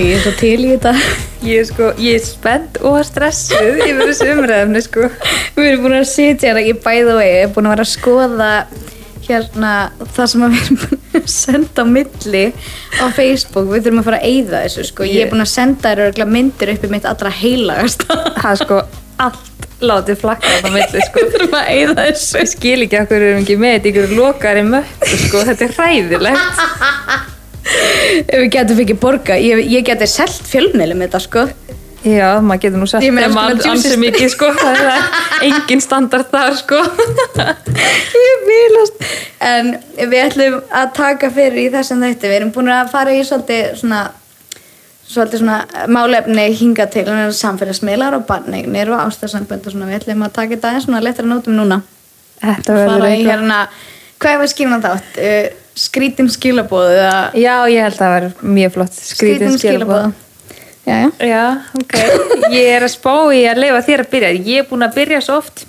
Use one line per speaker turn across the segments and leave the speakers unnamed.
ég er svo til í þetta.
Ég er sko, ég er spennt og stressuð yfir þessu umræðumni sko.
Við erum búin að sitja hérna í bæðu vegi, ég er búin að vera að skoða hérna það sem við erum búin að senda á milli á Facebook, við þurfum að fara að eyða þessu sko, ég er búin að senda þér örgulega myndir upp í mitt allra heilagast
Það er sko allt látið flakka á það milli sko.
Við þurfum að eyða þessu.
Ég skil ekki að hverju erum ekki með þetta ykkur lokari möttu sko, þetta er hræðilegt
ef við getum fikið borga, ég, ég geti selt fjölmiðlum þetta sko.
Já, maður getur nú
meina,
þeim
sko,
að
juicy
ansi mikið sko, það er engin standard þar sko.
Ég vilast en við ætlum að taka fyrir í þessum þætti, við erum búin að fara í svolítið svona svolítið svona málefni hinga til samfélagsmiðlar og barnegnir og ástæðsambönd og svona. Við ætlum að taka þetta aðeins svona lettra nótum núna. Hérna hvað er skilna þátt skrítin skilabóð
Já, ég held að það verður mjög flott. Skrítin skilabóð
já, já.
Já, ok, ég er að spá í að leifa þér að byrja. Ég er búin að byrja svo oft.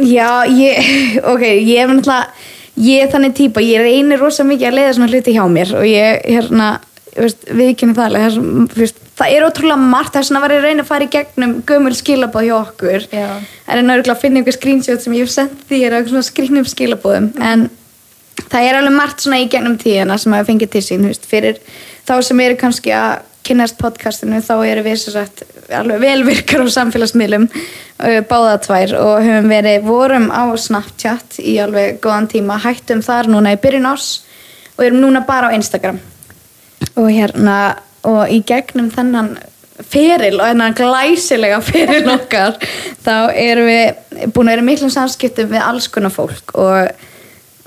Já, ég ok, ég er náttúrulega ég er þannig típa, ég reynir rosa mikið að leiða svona hluti hjá mér og ég hérna veist, viðkynni það alveg það er ótrúlega margt þess að vera að reyna að fara í gegnum gömul skilabóð hjá okkur.
Já.
en en örgulega að finna einhver screenshot sem ég hef sendt þér á svona skrýnum skilabóðum en það er alveg margt svona í gegnum tíðina sem að fengið til sín veist, fyrir þá sem eru kannski að kynnast podcastinu þá eru við svo sagt alveg velvirkar á samfélagsmiðlum uh, báða tvær og höfum verið vorum á Snapchat í alveg góðan tíma, hættum þar núna í byrjun ás og erum núna bara á Instagram. Og hérna og í gegnum þennan feril og þennan glæsilega feril okkar þá erum við búin að vera miklum samskiptum við alls konar fólk og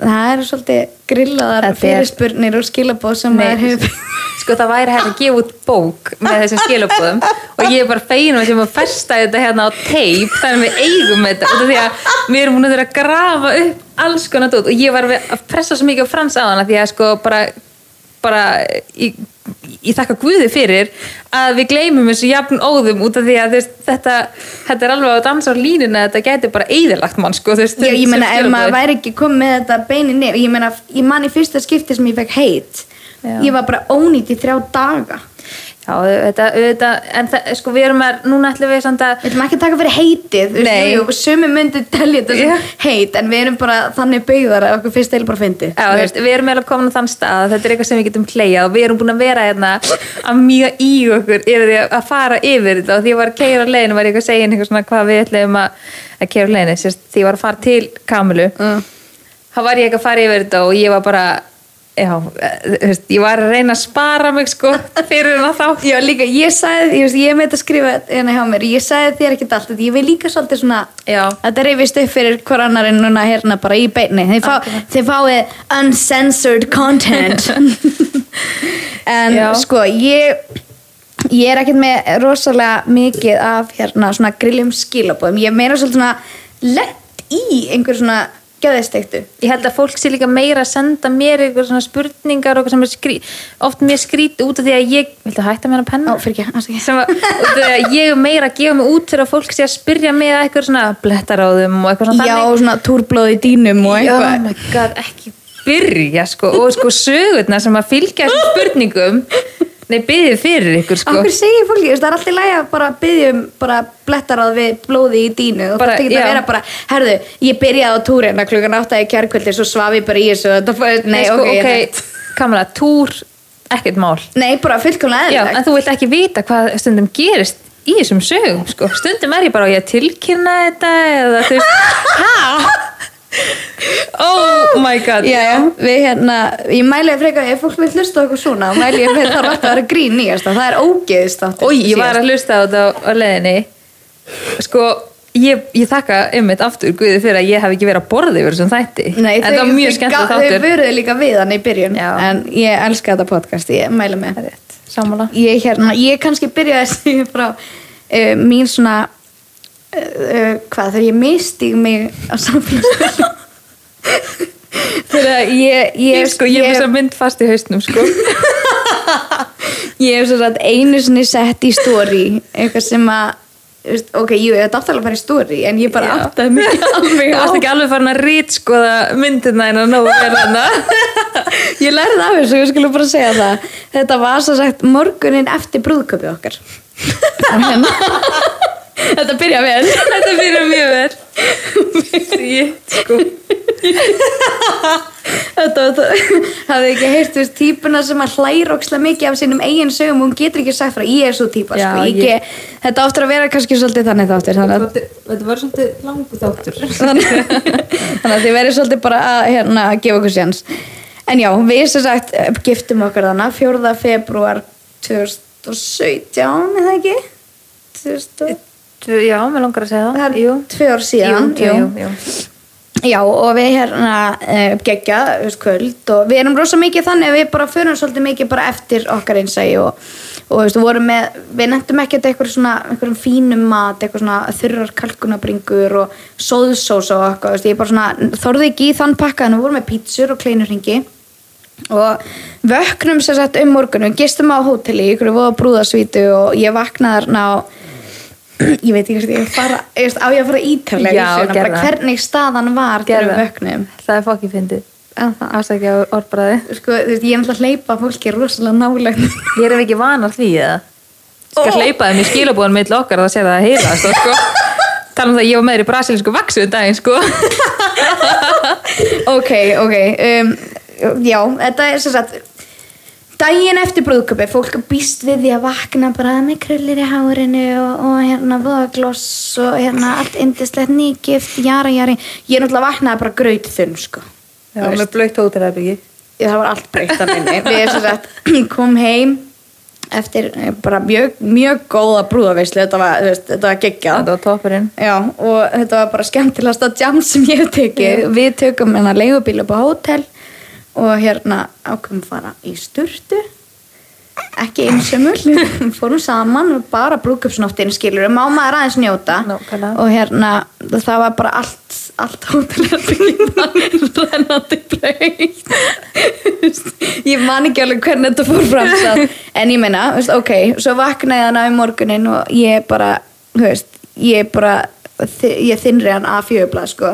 það eru svolítið grillaðar
er-
fyrirspurnir og skilabóð sem
Nei,
maður hefur
Sko það væri hægt að gefa út bók með þessum skilabóðum og ég er bara fegin með sem að festa þetta hérna á teip þannig að við eigum þetta af því að við erum búin að þurfa að grafa upp alls konar dót og ég var að pressa svo mikið á frans á hana því að sko bara bara ég, ég þakka Guði fyrir að við gleymum þessu jafn óðum út af því að veist, þetta, þetta er alveg að dansa á línuna þetta gæti bara eðilagt mann sko, veist,
Já, ég meina ef maður væri ekki komið með þetta beini nefn, ég meina, ég man í fyrsta skipti sem ég fekk heit,
Já.
ég var bara ónýtt í þrjá daga.
Já, þetta, þetta, en það, sko við erum að, núna ætlum við samt að
Við ætlum ekki að taka fyrir heitið, þú veist, jú, sumi myndi telja þetta sem heit, en við erum bara þannig byggðar að okkur fyrst eil bara fyndi.
Já, þú veist, við erum eiginlega komin á þann stað að þetta er eitthvað sem við getum hleyjað og við erum búin að vera hérna að mjög í okkur yfir því að fara yfir þetta. Og því ég var að keira leiðinu var ég að segja eitthvað svona hvað við ætlum að, að keira leiðinu sérst, því ég var að fara til Kamilu
Mm.
þá var ég ekki að fara yfir þetta og ég var bara já, eh, veist, ég var að reyna að spara mig sko fyrir hérna þá
Já, líka, ég sagði, ég, veist, ég með þetta skrifa hérna hjá mér, ég sagði þér ekkert allt, ég vil líka svolítið svona,
Já.
þetta reyfist upp fyrir hver annarinn núna hérna bara í beinni, þið, fá, þið fáið uncensored content. en
Já.
sko, ég, ég er ekkert með rosalega mikið af hérna svona grilljum skilabóðum, ég meira svolítið svona lett í einhver svona geðistektu.
ég held að fólk sé líka meira að senda mér eitthvað svona spurningar og eitthvað sem er oft mér skríti út af því að ég viltu hætta með hana penna?
Ó, fyrir ekki, aðsaki.
sem að, út af því að ég er meira að gefa mig út fyrir að fólk sé að spyrja mig að eitthvað svona blettaráðum og eitthvað svona
Já, svona túrblóð í dýnum og
oh
eitthvað.
my god, ekki byrja sko, og sko sögurna sem að fylgja þessum spurningum nei, byggðið fyrir ykkur sko.
Akkur segir fólki, það er alltaf lagi að bara byggja um bara blettaráð við blóði í dínu og þetta getur að vera bara, herðu, ég byrjaði á túrina klukkan átta í kjærkvöldi, svo svaf ég bara í þessu. Og fór, nei,
sko,
ok, ég
ok, kamera, túr ekkert mál.
Nei, bara fullkomlega
Já,
eðlilegt.
en þú vilt ekki vita hvað stundum gerist í þessum sögum sko. stundum er ég bara á ég tilkynna þetta eða þú veist hæ? Oh my god
Já, já, við hérna, ég mæli að freka, ef fólk vil hlusta okkur svona, þá mæli ég að það alltaf að vera grín nýjast, það er ógeðist.
Ói, ég var að hlusta á þetta á, leiðinni. Sko ég, ég þakka einmitt aftur Guði fyrir að ég hef ekki verið að borða yfir þessum þætti.
Nei,
en það var mjög skemmt
Þau
þáttur.
vöruðu líka við hann í byrjun,
Já.
en ég elska þetta podcast, ég mæli með.
Rétt, sammála.
Ég hérna, ég kannski byrjaði að segja frá uh, mín svona uh, hvað þegar ég misti mig á samfélagsmiðlum þegar ég ég,
sko, ég er þess að mynd fast í hausnum sko.
ég hef svo sagt einu sinni sett í story eitthvað sem að ok, jú, þetta átti alveg að fara í stóri en ég bara áttaði mig alveg á
varst ekki alveg farin að rítskoða myndina en að nógu er þarna?
Ég lærði af þessu, ég skulle bara segja það. Þetta var svo sagt morgunin eftir brúðköpi okkar. Og hérna þetta byrja vel
Þetta fyrir mjög vel Shit, sko
þetta, hafði ekki heyrt þú veist, típuna sem að hlæra ókslega mikið af sínum eigin sögum og hún getur ekki sagt frá, ég er svo típa
Já,
sko. ég,
ég-
þetta áttur að vera kannski svolítið þannig þáttur þannig að,
Þetta var svolítið langu þáttur
þannig, þannig að þið verið svolítið bara að hérna, gefa okkur séns en já, við sem sagt eh, giftum okkar þannig 4. februar 2017 er það ekki? 2000,
Já, mér langar að segja
það.
Það
er
Jú,
tvö ár síðan.
Jú, jú.
Já, og við hérna uh, gegja, þú veist, kvöld og við erum rosa mikið þannig að við bara förum svolítið mikið bara eftir okkar einsægi og, og þú veist, með, við nefndum ekkert eitthvað svona, einhverjum fínum mat, eitthvað svona þurrar kalkunabringur og sóðsós og eitthvað, þú veist, ég bara svona þorði ekki í þann pakka en við vorum með pítsur og kleinurringi og vöknum sem sagt um morgunum, gistum á hóteli ykkur voða brúðasvítu og ég vaknaði þarna á ég veit ekki hvort ég fara, ég á ég að fara ítarlega hvernig staðan var þegar við vöknum
Það er fokki fyndið.
En
Afsækja orðbræði
sko, veist, ég er náttúrulega að hleypa fólki rosalega nálega
Ég er ekki vanar því eða? Skal
Ó.
hleypa þeim í skilabúan með okkar að það sé það að heyra það sko. Tala um það að ég var með þér í brasilísku vaksu um daginn sko.
Ok, ok um, já, þetta er sem sagt daginn eftir brúðköpi fólk býst við því að vakna bara með krullir í hárinu og, og hérna vöðagloss og hérna allt indislegt nýgift, jara jari. Ég er náttúrulega vaknaði bara graut þunn sko.
Já, með blöytt hótelherbyggi
Ég, það var allt breytt að minni. Við sem sagt, kom heim eftir eh, bara mjög, mjög góða brúðaveislu. Þetta var, var geggjað.
Þetta var toppurinn.
Og þetta var bara skemmtilegasta jam sem ég hef tekið. Við tökum hérna leigubíl upp á hótel og hérna ákveðum fara í sturtu. Ekki einsömmul, fórum saman og bara brúkupsnóttin skilur má maður aðeins njóta
Nákvæmlega.
og hérna það var bara allt, allt hótelherbyggina rennandi blöyt ég man ekki alveg hvernig þetta fór fram samt. en ég meina, veist, ok svo vaknaði hann á morgunin og ég bara veist, ég bara ég þinnri hann að fjögubla sko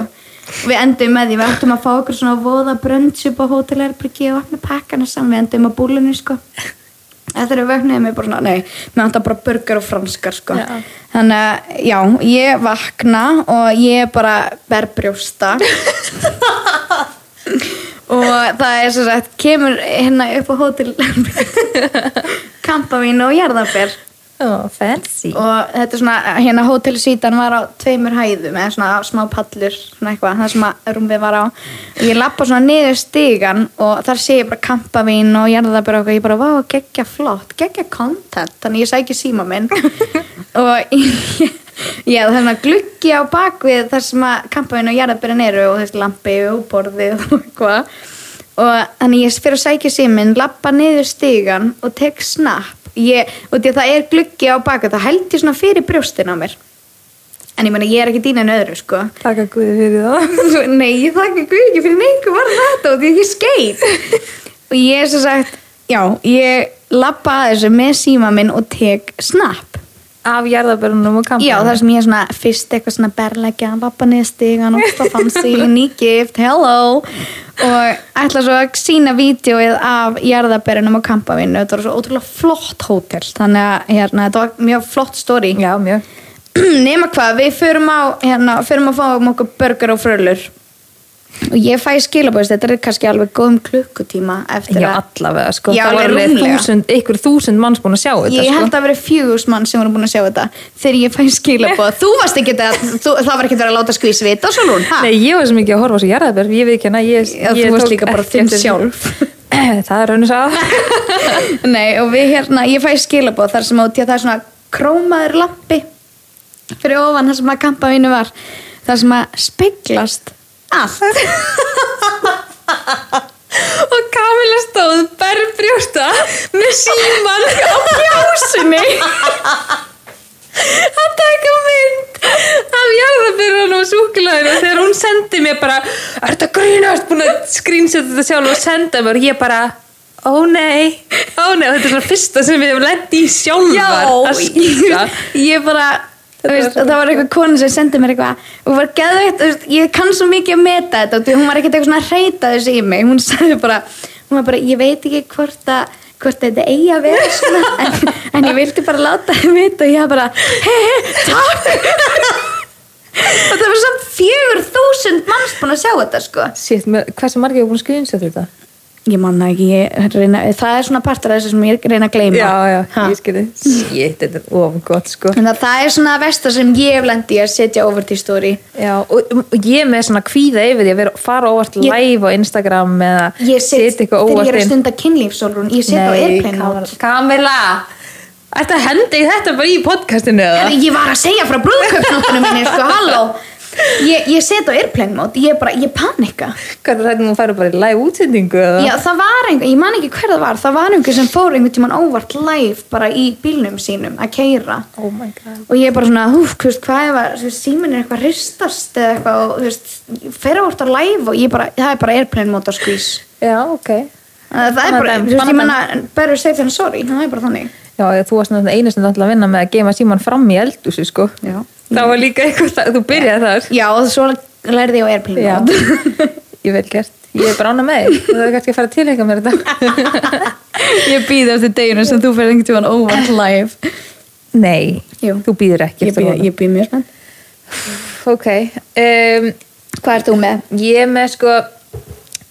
við endum með því, við ættum að fá okkur svona voða brönds upp á hótelherbyggi og opna pakkana saman, við endum að búlunni sko Þegar við vöknuðum ég bara svona, nei, mér vantar bara burger og franskar, sko.
Já.
Þannig að, já, ég vakna og ég bara ber brjósta. og það er svo sagt, kemur hérna upp á hótel kampavín og jarðarber.
Oh, Fancy
Og þetta er svona, hérna hótelsvítan var á tveimur hæðum, eða svona smá pallur, svona eitthvað, það sem að rúmið var á. Og ég lappa svona niður stigan og þar sé ég bara kampavín og jarðabur og eitthvað, ég bara, vá, geggja flott, geggja content, þannig ég sæki síma minn. og ég, já, það er svona gluggi á bakvið þar sem að kampavín og jarðaburin eru og þessi lampi og borðið og eitthvað. Og þannig ég fyrir að sækja síminn, lappa niður stigan og tek snapp. Ég, og því að það er gluggi á baka, það held ég svona fyrir brjóstin á mér. En ég meina, ég er ekki dýna en öðru, sko.
Takk að guði fyrir það
Nei, ég þakka Guð ekki fyrir neikur var þetta og því að ég skeit. og ég er svo sagt, já, ég lappa að þessu með síma minn og tek snapp.
Af jarðabörnunum og kampum
Já, það sem ég er svona fyrst eitthvað svona berleggja, lappa niður stigan og það fancy, nýgift, hello. Og ætla svo að sína vídeoið af jarðaberinum og kampavinnu, þetta var svo ótrúlega flott hótel, þannig að hérna, þetta var mjög flott story.
Já, mjög.
Nema hvað, við förum á hérna, förum að fá um okkur burger og frölur og ég fæ skilabóðist þetta er kannski alveg góðum klukkutíma eftir
Já,
að
allavega, sko.
Já,
Það var
alveg
þúsund, ykkur þúsund manns búin að sjá þetta,
ég
sko.
held að vera fjögus mann sem voru búin að sjá þetta þegar ég fæ skilabóð þú varst ekki að, þú, það var ekki verið að láta skvís vita svo lún?
Nei, ég var sem ekki að horfa svo jarðabörn Ég veit ekki hana, ég,
Já,
ég
þú varst líka bara þinn sjálf.
Það er raunins að
Nei, og við hérna, ég fæ skilabóð þar sem að, það er svona allt.
Og Kamila stóð berbrjósta með síman á pjásunni að taka mynd af jarðabyrðan og súkulæðinu og þegar hún sendi mér bara er þetta grínast, búin að skrýnsetta þetta sjálf og senda mér? Og ég bara ó nei, ó nei. Og þetta er svona fyrsta sem við hefum lent í sjálfar að skýta
ég, bara veist, það var eitthvað konu sem sendi mér eitthvað og var geðveitt, þú veist, ég kann svo mikið að meta þetta og hún var ekkert eitthvað svona að reyta þessu í mig. Hún sagði bara, hún var bara ég veit ekki hvort að hvort þetta eigi að vera svona en, en ég vildi bara láta þið vita. Og ég bara, hei, hei, takk. Og það var samt fjögur þúsund manns búin að sjá þetta sko.
Með, hversu margir er búin að skrifa þetta?
Ég manna ekki, ég reyna, það er svona partur af þessu sem ég reyna að gleyma.
Já, já,
Ha.
ég skilði Shit, þetta er ofn gott sko.
Þannig að það er svona versta sem ég hef lendi að setja over til story.
Já, og, og ég með svona kvíða yfir því að vera, fara óvart
Ég-
live á Instagram eða setja eitthvað
þegar ég
óvart
er að stunda kynlífsólrún ég set á airplane
Kamila henda í þetta bara í podcastinu eða?
Ég var að segja frá brúðkaupsnáttunum minni sko, halló ég, ég set á airplane mode, ég bara, ég panika.
Hvað er þetta að fara bara í live útsendingu
já, það var einhver, ég man ekki hver það var það var einhver sem fór einhvern tímann óvart live bara í bílnum sínum að keira
Oh my god.
Og ég er bara svona, húf, hvað er það síminn er eitthvað ristast eða eitthvað og þú veist, fer að live og ég bara, það er bara airplane mode að squeeze.
Já, ok.
Það er bara, þú veist, ég menna better safe than sorry, það er bara þannig.
Já, þú varst náttúrulega einu sem ætla að vinna með að geima síman fram í eldúsi sko.
Já.
Það var líka eitthvað, það, þú byrjaði þar.
Já, og svo lærði ég á airplane
ég vel gert. Ég er bara ána með þig, þú hefur kannski að fara til eitthvað mér þetta.
Ég býði eftir deginu sem þú fyrir einhvern tímann óvart live.
Nei,
Jú.
þú býður ekki
ég ég býði mjög spennt.
Ok um,
hvað ert þú með?
Ég er með sko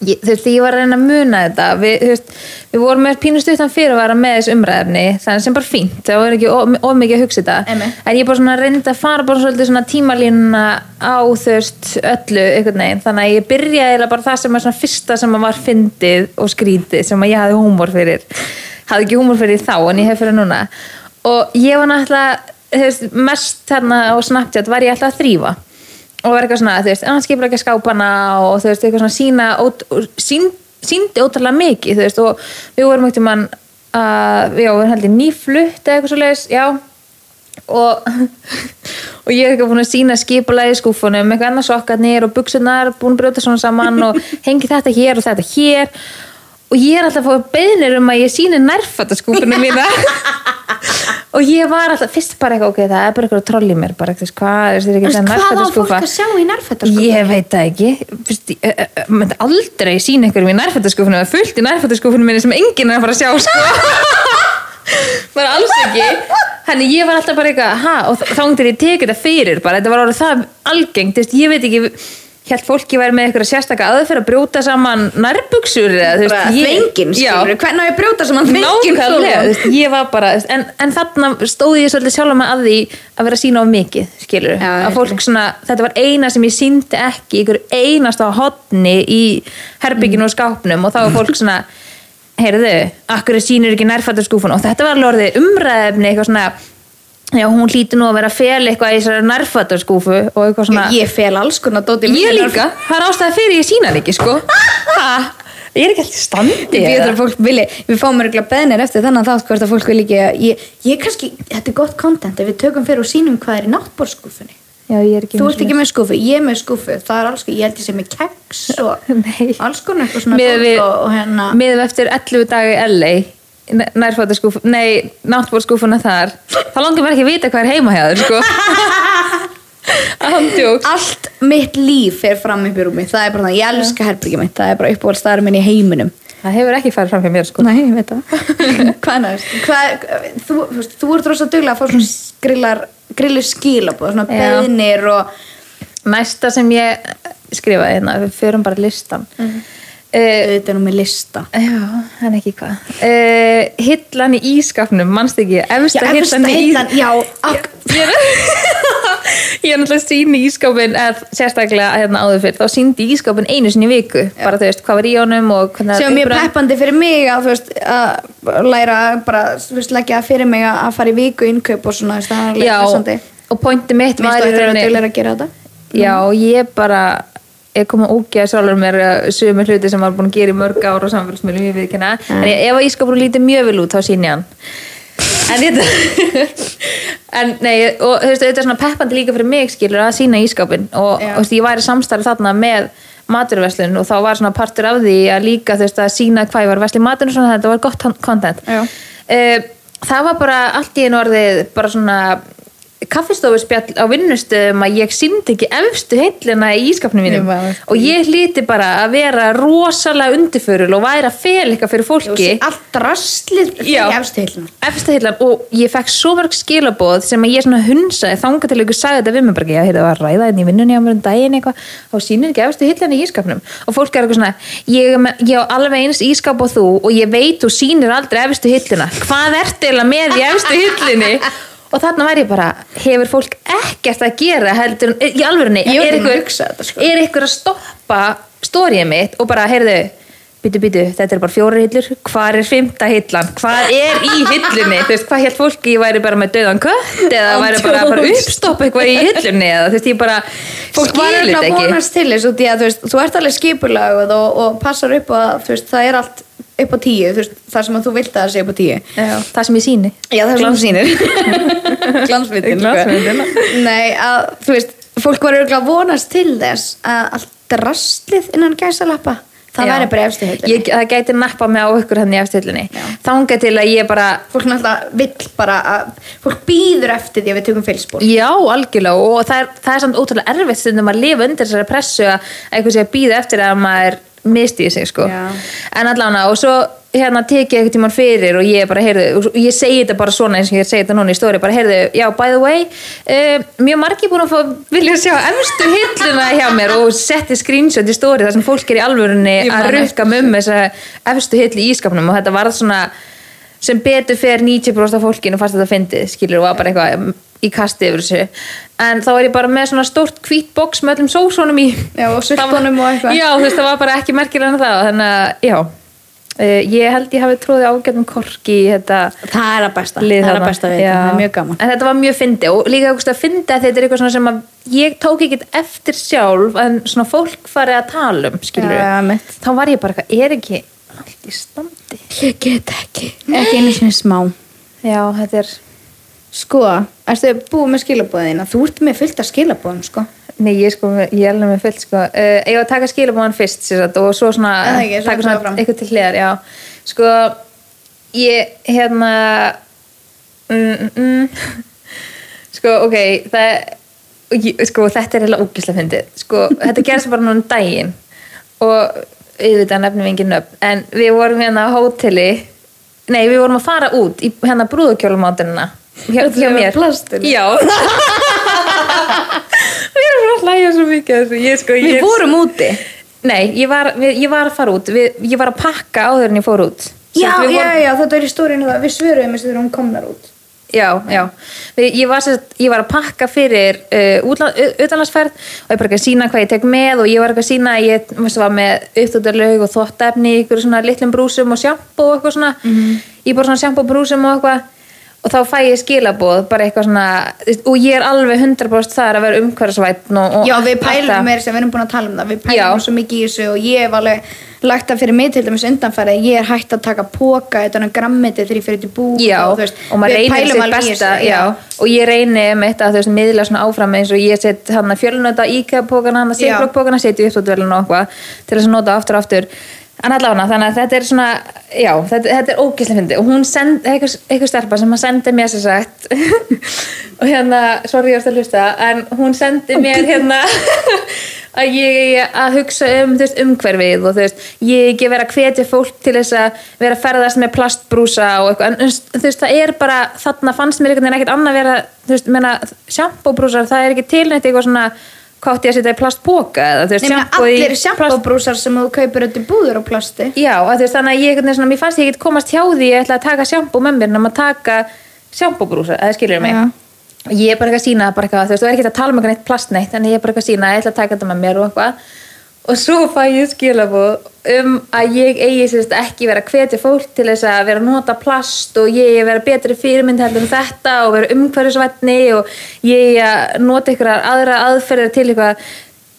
ég, Þú veist, ég var að reyna að muna þetta. Við, þú veist, við vorum með pínustuttan fyrir að vara með þessu umræðefni Þannig sem bara fínt, það var ekki of, of mikið að hugsa þetta.
Einmitt.
En ég bara svona reyndi að fara bara svolítið svona tímalínuna á þú veist öllu einhvern veginn. Þannig að ég byrjaði bara það sem er svona fyrsta sem var fyndið og skrítið sem ég hafði húmor fyrir. Hafði ekki húmor fyrir þá en ég hef fyrir núna. Og ég var náttúrulega þú veist, mest hérna á Snapchat var ég alltaf að þrýfa og var eitthvað svona, þú veist, hann skipur ekki skápana og þú veist, eitthvað svona sína ót, sín, síndi ótrúlega mikið þú veist, og við vorum ekkert mann að, já, við heldum nýflutt eða eitthvað svo leiðis, já. Og, og ég er eitthvað búin að sína skipulagi í skúfunum, eitthvað annars sokkarnir og buksunar, búin að brjóta svona saman og hengi þetta hér og þetta hér og ég er alltaf að fá beðnir um að ég síni nærfattaskúfunum mína. Og ég var alltaf fyrst bara eitthvað, ok, það er bara eitthvað troll í mér bara, þú veist, hvað, þetta er ekki
Veist, hvað á fólk að sjá í nærfættaskúfa?
Ég veit það ekki. Fyrst, ég, myndi aldrei sína ykkur í nærfættaskúfunum eða fullt í nærfættaskúfunum minni sem enginn er að fara að sjá sko. bara alls ekki. Þannig ég var alltaf bara eitthvað ha, og þá til ég tekið þetta fyrir bara, þetta var orðið það algengt, ég veit ekki held fólki væri með eitthvað sérstaka aðferð að brjóta saman nærbuksur eða, þú veist, ég-
fengin,
Já.
skilur hvernig á ég að brjóta saman fengin
Nákvæmlega, þú veist, ég var bara en, en þarna stóð ég svolítið sjálf með að því að vera að sína of mikið skilur,
Já,
að fólk svona þetta var eina sem ég síndi ekki ykkur einasta hotni í herbygginu og skápnum og þá var fólk svona heyrðu, akkur sýnir ekki nærfættarskúfun og þetta var alveg umræðefni eitthvað svona já, hún hlýtur nú að vera að fel eitthvað í þessari nærfættarskúfu og eitthvað svona
ég fel alls konar dóti
ég líka, það er ástæða fyrir ég sína það ekki sko. Ha, ég er ekki alltaf í standi
Ég
eða?
að fólk vilji, við fáum örgulega beðnir eftir þennan þátt hvort að fólk vil ekki ég, ég kannski, þetta er gott content ef við tökum fyrir og sínum hvað er í náttbórskúfunni
já, ég er ekki
þú
með
ert ekki með skúfu, ég er með skúfu. Það er alls konar, ég held ég sem með keks og alls konar eitthvað svona dót
við,
og, og hérna
miðað við eftir 11 dagi LA nærfættaskúfu, nei, náttbórskúfuna þar. Þá langar mér ekki að vita hvað er heima hjá þér sko.
Allt mitt líf fer fram í rúmi. Það er bara það, ég elska herbyggjum mitt. Það er bara uppáhaldstæður minn í heiminum.
Það hefur ekki farið fram hjá mér sko.
Nei, það. Hvað er? Hvað, þú, þú, þú ert rosa duglega að fá svona grillar, grillu skilabóð, svona beðnir og
Næsta sem ég skrifaði hérna, við förum bara listan mm -hmm.
Auðvitað nú með lista.
Já, en ekki hvað. Uh, Hillan í ískapnum, mannst ekki? Efsta
Já,
hillan í
hillan, já,
Ég er, ég er náttúrulega síni ískapin eða sérstaklega hérna áður fyrir þá síndi ískapin einu sinni í viku. Bara þú veist hvað var í honum og hvernig
sem er mjög peppandi fyrir mig að, veist, að læra bara þú veist, leggja fyrir mig að fara í viku innkaup og svona, það er alveg
Já, og pointi mitt var
það
í
er að
rauninni
duglega að gera þetta.
Já, ég bara ég kom að ógeða sjálfur mér uh, sömu hluti sem var búin að gera í mörg ár og samfélagsmiðlum ég við kynna en ég, ef að ískapur lítið mjög vel út þá sín ég hann. En þetta en nei, og þú veist, þetta er svona peppandi líka fyrir mig skilur að sína ískapin og þú veist, ég væri samstarf þarna með maturverslun og þá var svona partur af því að líka þú veist að sína hvað ég var vesli matur og svona þetta var gott content. Eh, það var bara allt í einu orðið bara svona kaffistofuspjall á vinnustöðum að ég síndi ekki efstu heillina í ískapnum mínum.
Ég
og ég hlíti bara að vera rosalega undirförul og væri að fel eitthvað fyrir fólki.
Allt rastlið fyrir efstu heilina
efstu heillan og ég fekk svo mörg skilaboð sem að ég svona hunsaði þanga til einhver sagði þetta við mig bara ekki, það var að ræða hérna í vinnunni á mér um daginn eitthvað, þá sýnir ekki efstu heillan í ískapnum og fólk er eitthvað svona ég, ég á alveg eins ískap og þú og ég veit þú sýnir aldrei efstu hilluna hvað ertu eiginlega með í efstu hillinni og þarna væri ég bara hefur fólk ekkert að gera heldur, í alvörunni,
var
er ykkur,
þetta, sko.
er ykkur að stoppa stórið mitt og bara, heyrðu byttu, byttu, þetta er bara fjóra hillur hvað er fymta hillan, hvað er í hillunni, þú veist, hvað hér fólki ég væri bara með döðan kött eða væri bara að uppstoppa eitthvað í hillunni eða þú veist, ég bara
fólk var
skil
að
ekki.
vonast til þess þú veist, þú ert alveg skipulagð og, og passar upp að þú veist, það er allt upp á tíu, þú veist, þar sem að þú vilt að það sé upp á tíu.
Já, það sem ég síni
Já, það er svona sýnir. Glansmyndin. Nei, að þú veist fólk var örgulega að vonast til þess að allt rastlið innan gæsalappa það
Já.
væri bara efstu heilin
Ég, það gæti nappa mig á ykkur hann í eftirhillunni þanga til að ég bara
fólk náttúrulega vill bara að fólk býður eftir því að við tökum fylgspor
Já, algjörlega og það er, það er samt ótrúlega erfitt að að að að misti í sig sko.
Já.
en allána og svo hérna teki ég eitthvað tímann fyrir og ég bara heyrðu, ég segi þetta bara svona eins og ég segi þetta núna í stóri, bara heyrðu, já, by the way uh, mjög margir búin að fá vilja sjá efstu hilluna hjá mér og setti screenshot í stóri þar sem fólk er í alvörunni
Ég
að rukka með um þessa efstu hill í ískapnum og þetta var svona sem betur fer 90% af fólkinu fannst þetta fyndið, skilur, og var bara eitthvað í kasti yfir þessu. En þá er ég bara með svona stórt hvít box með öllum sósónum í.
Já, og sultunum og eitthvað.
já, þú veist, það var bara ekki merkilega en það. Þannig að, já. Uh, ég held ég hafi tróðið ágætum korki þetta
það er að besta, það er að besta við það er mjög gaman.
En þetta var mjög fyndi og líka auðvitað að fyndi að þetta er eitthvað svona sem að ég tók ekkert eftir sjálf en svona fólk farið að tala um skilur
mitt.
þá var ég bara er ekki allt í standi
ég get ekki, ekki einu sinni smá
já, þetta er
sko, ertu búið með skilabóðina þú ert með fullt af skilabóðum sko
Nei, ég sko, ég er alveg með fullt sko. uh, ég var að taka skilabóðan fyrst sagt, og svo svona,
það ekki?
Taka svona
áfram.
eitthvað til hliðar, já sko, ég hérna mm, mm, mm. sko, ok það sko, þetta er heila ógislega fyndið sko, þetta gerðist bara núna um daginn og auðvitað nefnum við engin nöfn en við vorum hérna á hóteli. Nei, við vorum að fara út í hérna brúðukjólumáttunina hjá, hjá mér. já. Við erum að hlæja svo mikið ég, sko,
við
ég,
vorum úti.
Nei, ég var, við, ég var að fara út. Við, ég var að pakka áður en ég fór út.
Já,
við
já,
vorum-
já, þetta er í stórinu það við svöruðum þess að þegar hún komnar út
Já, já. Ég var, sérst, ég var að pakka fyrir uh, utanlandsferð og ég bara ekki að sína hvað ég tek með og ég var ekki að sína að ég veist, var með upptöðarlaug og þvottefni í ykkur svona litlum brúsum og sjampo og eitthvað svona. Ég bara svona sjampo brúsum og eitthvað og þá fæ ég skilaboð bara eitthvað svona og ég er alveg 100% þar að vera umhverfisvætn og, og
já, við pælum meira sem við erum búin að tala um það við
Já.
pælum svo mikið í þessu og ég hef alveg lagt það fyrir mig til dæmis undanfæri ég er hægt að taka póka þetta er grammiti þegar ég fyrir til bú
Já,
og,
og,
veist,
maður
við
reynir
í
besta
þessu,
já. og ég reyni með þetta að þú veist miðla svona áfram eins og ég set hann að fjölnöta íkæðpókana, hann að
Já.
segblokkpókana setja upp og eitthvað til þess að nota aftur og aftur en allavega þannig að þetta er svona já, þetta, þetta er ógislega fyndi og hún send, eitthvað, eitthvað stelpa sem að sendi mér sér sagt og hérna, sorry ég varst að hlusta en hún sendi mér hérna að ég að hugsa um þú veist, umhverfið og þú veist, ég ekki vera að hvetja fólk til þess að vera að ferðast með plastbrúsa og eitthvað, en þú veist, það er bara þarna fannst mér einhvern veginn ekkert annað vera þú veist, menna, sjampóbrúsar, það er ekki tilnætt eitthvað svona, hvað átti ég að setja í í
allir
plast-
sjampóbrúsar sem þú kaupir í búður og plasti.
Já, veist, þannig að ég svona, mér fannst ég ekki komast hjá því ég ætla að taka sjampó með mér nema að taka sjampóbrúsa, eða skilur mig.
Já.
ég er bara eitthvað að sína bara eitthvað, þú veist, þú er ekki að tala um eitthvað neitt plastneitt en ég er bara eitthvað að sína, ég ætla að taka þetta með mér og eitthvað. Og svo fæ ég skilabóð um að ég eigi sérst ekki vera hvetja fólk til þess að vera að nota plast og ég vera betri fyrirmynd heldur en þetta og vera umhverfisvætni og ég að nota einhverjar aðra aðferðir til eitthvað.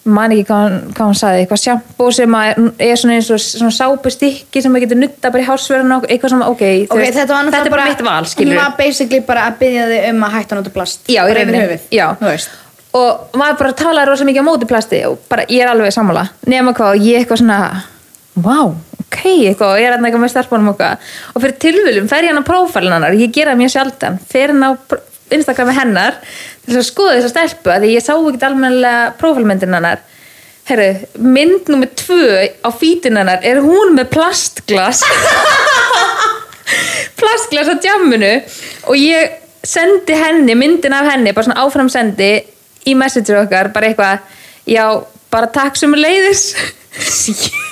Man ekki hvað, hann- hvað hann saði eitthvað sjampó sem er svona eins og svona sápustykki sem maður getur nutta bara í hásverðinu og eitthvað sem, ok, þú
Ok,
veist,
þetta
þetta er bara mitt val,
Hún
skilur
var basically bara að byggja þig um að hætta nota plast.
Já, í
Bara yfir höfuð.
og maður bara tala rosa mikið á móti plasti og bara ég er alveg sammála. Nema hvað, ég eitthvað svona vá, ok, eitthvað ég er eitthvað með starfbónum eitthvað. Og fyrir tilvöljum fer ég hann á prófælin hennar, ég gera mjög sjaldan. Fer hann á Instagrami hennar til þess að skoða þessa stelpu að ég sá ekki almennilega prófálmyndin hennar. Herru, mynd nummer tvö á fítin hennar er hún með plastglas? Plastglas á djamminu. Og ég sendi henni myndin af henni, bara svona áframsendi í messenger okkar, bara eitthvað já, bara takk sem leiðis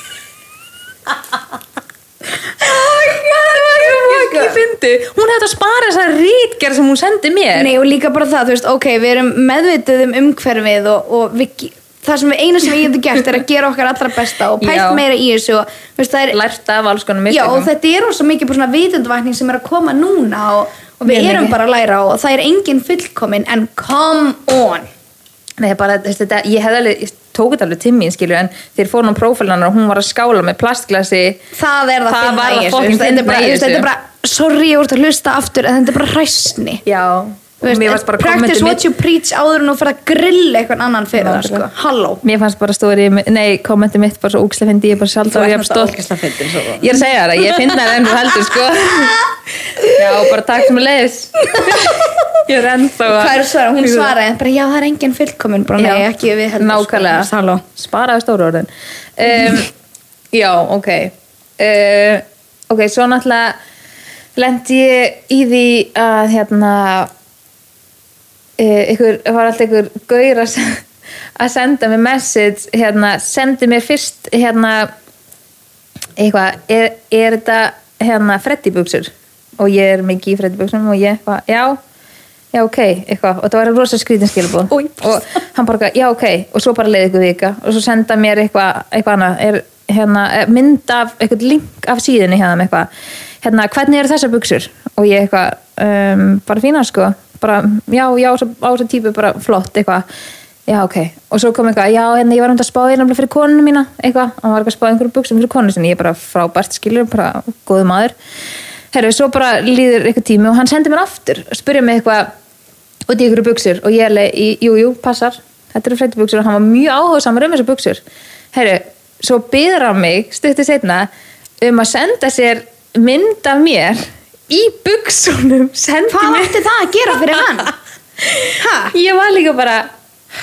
ekki fyndi hún hefði að spara þessar rítgerð sem hún sendi mér
Nei og líka bara það, þú veist, ok, við erum meðvitið um umhverfið og, og við, það sem við eina sem við getum gert er að gera okkar allra besta og pælt
Já.
meira í þessu og þú veist, það er,
lært af alls konar
já og þetta er ósað mikið bara svona vitundvækning sem er að koma núna og, og við
Mjög
erum
mikið.
bara að læra og það er engin fullkomin en come on
Nei, bara, þetta, ég alveg, ég tók þetta alveg til mín, skilju, en þegar fór hún á prófælanar og hún var að skála með plastglasi.
Það er það,
Það var
í þessu, þetta er bara, sorry, ég voru að hlusta aftur en þetta er bara hræsni.
Já,
veist, practice
kommentið
what
mitt
you preach áður en þú fyrir að grilla eitthvað annan fyrir það, sko, halló.
Mér fannst bara stóri, nei, kommentið mitt bara svo úkslega fyndi, ég er bara sjálf og ég hef stótt
fyndin svo
Ég er að segja það, ég finna það enn þú heldur, sko. Já, bara takk sem að leiðis. Ég er ennþá að
Hvað er svara? Hún svaraði bara já það er engin fullkomin bara nei ekki við heldur
Nákvæmlega,
sko. Halló.
sparaði stóru orðin. Um, Já, ok. Uh, Ok, svo náttúrulega lendi ég í því að hérna ykkur, var alltaf ykkur gaur að se- að senda mér message hérna, sendi mér fyrst hérna eitthvað, er, er þetta hérna freddibuxur og ég er mikið í freddibuxum og ég eitthvað, já já ok, eitthvað, og það var rosa skrítin skilabóð
Oj.
og hann bara, já ok. Og svo bara leiði ykkur vika og svo senda mér eitthvað, eitthvað annað, er hérna eh, mynd af, eitthvað link af síðunni hérna með eitthvað, hérna, hvernig eru þessar buxur? Og ég eitthvað, um, bara fína sko, bara, já, já á þessa típu bara flott, eitthvað. Já ok, og svo kom eitthvað, já hérna ég var um að spá þér nefnilega fyrir konuna mína, eitthvað. Hann var eitthvað að spá einhverjum buxum fyrir konu sinni, ég er bara frábært skilur, bara góðu maður. Herru, svo bara líður eitthvað tími og hann sendi mér aftur, spurja mig eitthvað út í ykkur buksur og ég er í- jú, jú, passar. Þetta eru frætti buksur og hann var mjög áhugasamur um þessar buksur herru, svo byður hann mig stuttu setna um að senda sér mynd af mér í buksunum
Hvað átti það að gera fyrir hann? Ha?
ég var líka bara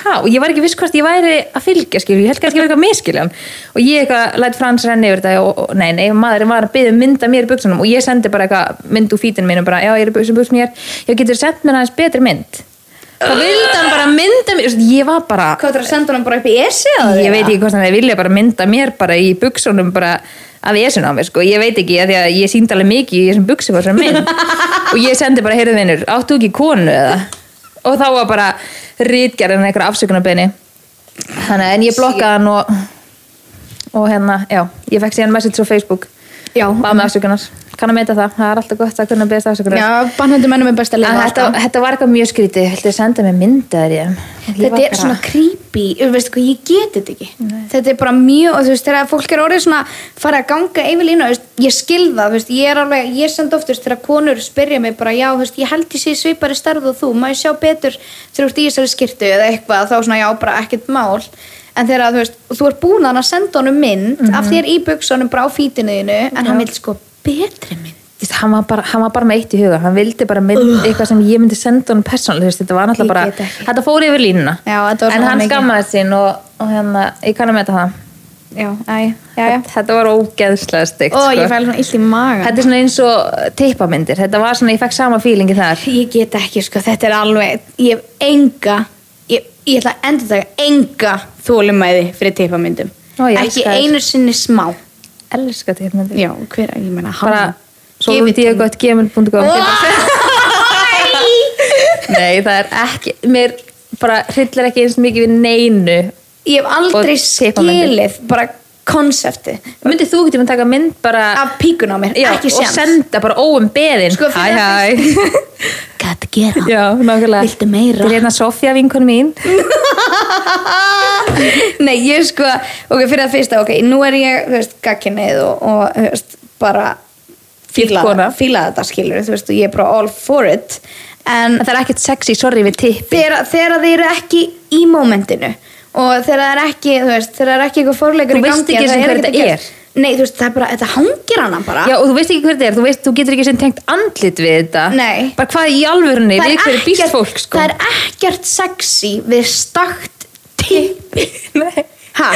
há, ég var ekki viss hvort ég væri að fylgja skilur, ég held kannski að vera eitthvað miskiljan og ég eitthvað læt frans renni yfir þetta og, og nei, nei, maðurinn var að byggja mynda mér í buksunum og ég sendi bara eitthvað mynd úr fítinu mínu bara, já, ég er í buksum mér ég getur sendt mér aðeins betri mynd og vildi hann bara mynda mér? Ég var bara,
Hvað er að senda hann bara upp í esi eða?
ég veit ekki hvort hann vilja bara mynda mér bara í buksunum bara af esun á mér sko, ég veit ekki að því að ég síndi alveg mikið í þessum buksum á þessum mynd og ég sendi bara, heyrðu vinur, áttu ekki konu eða? Og þá var bara rítgerðin eitthvað afsökunarbeini þannig að en ég blokkaði hann og og hérna, já, ég fekk síðan message á Facebook.
Já.
bað með afsökunar, kann að meita það. Það er alltaf gott að kunna beðast afsökunar
Já, bannhöndu mennum er best að lifa
þetta, þetta var eitthvað mjög skrítið, heldur að senda mér myndaðir ég
Þetta er svona creepy, þú veist hvað, ég get þetta ekki. Þetta er bara mjög, og þú veist, þegar fólk er orðið svona farið að ganga yfir veist, ég skil það, þú veist, ég er alveg, ég send oft, þegar konur spyrja mig bara, já, þú veist, ég held ég sé svipari starð og þú, ég sjá betur þegar já, en þegar, þú veist, þú ert búin að senda honum mynd af þér í buksunum bara á fítinuðinu, en hann vil sko betri mynd.
Hann var, bara, hann var bara með eitt í huga. Hann vildi bara mynd eitthvað sem ég myndi senda hann veist, þetta var náttúrulega bara þetta fór yfir línuna.
Já, þetta
en hann skammaði sín og, og hérna, ég kann að meta það.
Já, æ, já, já.
þetta var ógeðslega stygt
Ó,
sko.
ég fæl svona illt í maga.
þetta er svona eins og teipamyndir þetta var svona, ég fekk sama fílingi þar.
Ég get ekki, sko, þetta er alveg ég hef enga ég, ég ætla að endur taka enga þólumæði fyrir
ég
ekki einu sinni smá
elska teipamyndir
já, hver, ég meina
bara, svo
Give
út
it
ég
to me.
gott gmail.com nei, það er ekki mér bara hryllir ekki eins mikið við neinu.
Ég hef aldrei
Og
skilið bara konsepti.
Myndið þú getur að taka mynd bara
af píkun á mér,
Já,
ekki
og senda bara óum beðin
Sko,
hæ hæ.
Gæti gera?
Já, nákvæmlega.
Viltu meira?
þetta er hérna Sofía vinkon mín.
Nei, ég sko, ok, fyrir að fyrsta, ok, nú er ég, þú veist, gagkinnið og, og, þú veist, bara fíla,
kona.
fíla þetta skilur, þú veist, og ég er bara all for it, en
það er ekkert sexy, sorry við tippi
þegar þið eru ekki í mómentinu og þegar það er ekki, þú veist, þegar það er ekki eitthvað fórleikur
Þú
í
veist
gangi
ekki einu
það
sinni
ekkert
hver þetta
gera. nei, þú veist, það er bara, þetta hangir hana bara.
Já, og þú veist ekki hver þetta er, þú veist, þú getur ekki sem tengt andlit við þetta.
Nei.
Bara hvað í alvörunni,
Það
við
er
hverju býst fólk, sko?
það er ekkert sexy við stakt tippi.
Nei.
Ha,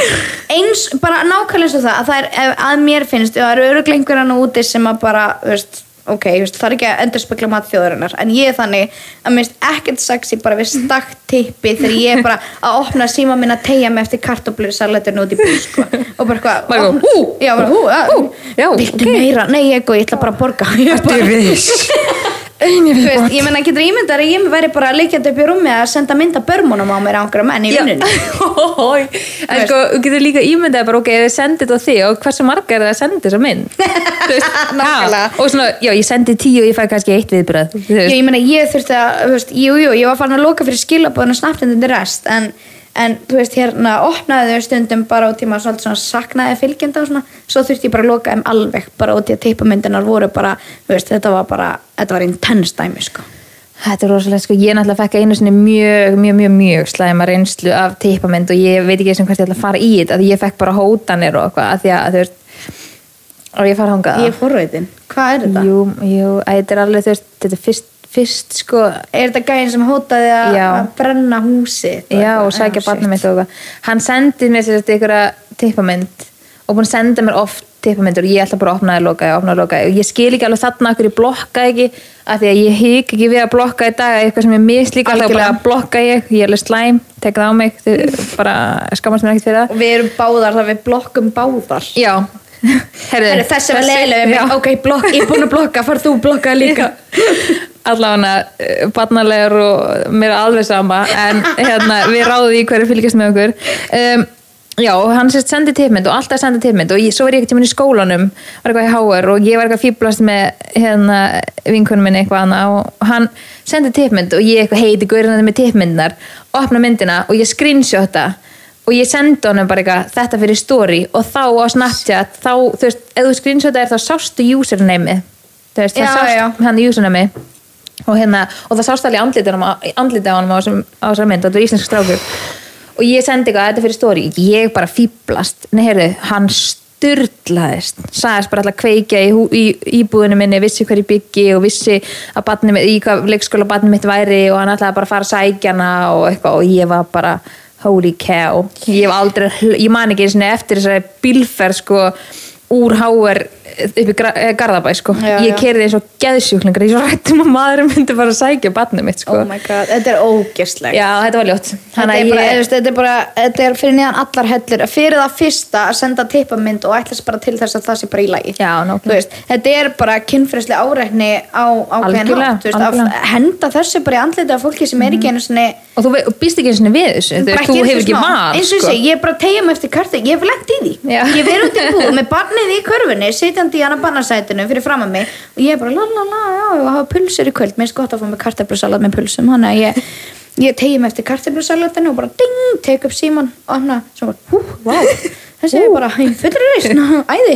eins, bara nákvæmlega og það að það er, að mér finnst, það eru öruglega einhverjan úti sem að bara, þú veist ok, veist, það er ekki að endur spekla mat þjóðurinnar en ég er þannig að mér finnst ekkert sexy bara við stakt tippi þegar ég er bara að opna síma minn að tegja mig eftir kartoblir salatinu út í búr sko. og bara hvað,
Bara
opna-
hú,
já, bara hú,
hú, já,
viltu
ok.
meira, nei ég ég ætla bara að borga ég er
viss
veist, ég menna getur ímyndar að ég væri bara leikjandi upp í rúmi að senda mynda börmunum á mér á einhverja menn í vinnunni?
En sko, getur líka ímyndað bara, ok, ef þið sendið á þig og hversu marga er það að senda þessa mynd? Veist, og svona, já, ég sendi tíu og ég fæ kannski eitt viðbröð
ég meina, ég þurfti að, jú, jú, ég var farin að loka fyrir skilabóðinu snapptindin til rest, en, en, þú veist, hérna, opnaði þau stundum bara út í maður svolítið svona saknaði fylgjenda og svona, svo þurfti ég bara að loka þeim alveg, bara út í að teipamyndinar voru bara, veist, þetta var bara, þetta var intense dæmi, sko.
Þetta er rosalega, sko, ég náttúrulega fekk einu sinni mjög, mjög, mjög, mjög slæma reynslu af teipamynd og ég veit ekki eins og hvert ég ætla að fara í þetta, því ég fekk bara hótanir og eitthvað, af því að, þú veist, og ég fara hangað
Ég er forveitin. Hvað er þetta?
Jú, jú, þetta er alveg, þú veist, þetta er fyrst, fyrst, sko,
Er þetta gæðin sem hótaði að að brenna húsi?
já, og sækja barnum mitt og eitthvað. Hann sendi mér sér einhverja teipamynd og búin að senda mér oft teipamyndur og ég ætla bara að opna það lokaði, opna það lokaði og ég skil ekki alveg þarna okkur ég blokka ekki af því að ég hygg ekki við að blokka í dag eitthvað sem ég mislíka þá bara
Algjörlega.
blokka ég, ég er alveg slæm tek það á mig, bara skammast mér ekkert fyrir það
Og við erum báðar, það við blokkum báðar.
Já,
Herri, þessi var leiðilega ok, blokk, ég er búin að blokka, far þú blokkaði líka.
allavega barnalegur og mér er alveg sama en hérna, við ráðum í hverju fylgjast með okkur. Um, já, hann sérst sendi tipmynd og alltaf sendi tipmynd og ég, svo var ég ekkert tíminn í skólanum var eitthvað í HR og ég var eitthvað fýblast með hérna vinkunum minni eitthvað annað og hann sendi tipmynd og ég eitthvað heiti guðurinn með tipmyndnar opna myndina og ég screenshota og ég sendi honum bara eitthvað þetta fyrir story. Og þá á Snapchat þá, þú veist, ef þú screenshota er þá sástu username þú veist,
Já,
það sást
já.
hann username og hérna, og það sást alveg andlitið andlitið á hann á þessum- á þessar mynd. Og þetta er íslensk strákur. Og ég sendi eitthvað þetta fyrir stóri, ég bara fýblast nei, heyrðu, hann styrlaðist sagðist bara alltaf kveikja í, hú- í íbúðinu minni, vissi hver ég byggi og vissi að mitt, í hvað leikskóla barni mitt væri og hann ætlaði bara að fara að sækja hana og eitthvað. Og ég var bara holy cow, ég aldrei ég man ekki eftir þessari bílferð sko úr háver upp í eh, Garðabæ sko.
Já,
ég kerði eins og geðsjúklingar ég svo rættum að maðurinn myndi bara að sækja barnið mitt sko.
Oh my god, þetta er ógeslegt.
já þetta var ljótt.
Þetta er,
að
bara,
ég-
ég... þetta er bara, þetta er fyrir neðan allar hellur. Fyrir það fyrsta að senda tippamynd og ætlast bara til þess að það sé bara í lagi.
Já,
veist, þetta er bara kynfræsli áreikni á ákveðin hátt að henda þessu bara í andlitið af fólki sem er ekki einu sinni
og þú býst ekki eins og við þessu þú, hefur ekki
og ég
sko.
ég bara tegja mig eftir karti ég hef lent í því, ég verið út í búð með barnið í körfunni, sitjandi í hana bannasætinu fyrir fram að mig og ég er bara la la la, já, og hafa pulsur í kvöld. Mér er gott að fá með karteflusalat með pulsum þannig að ég, ég tegja mig eftir karteflusalatinu og bara ding, tek upp síman og hann svo bara, hú, vá þessi er bara í fullri reysn, æði.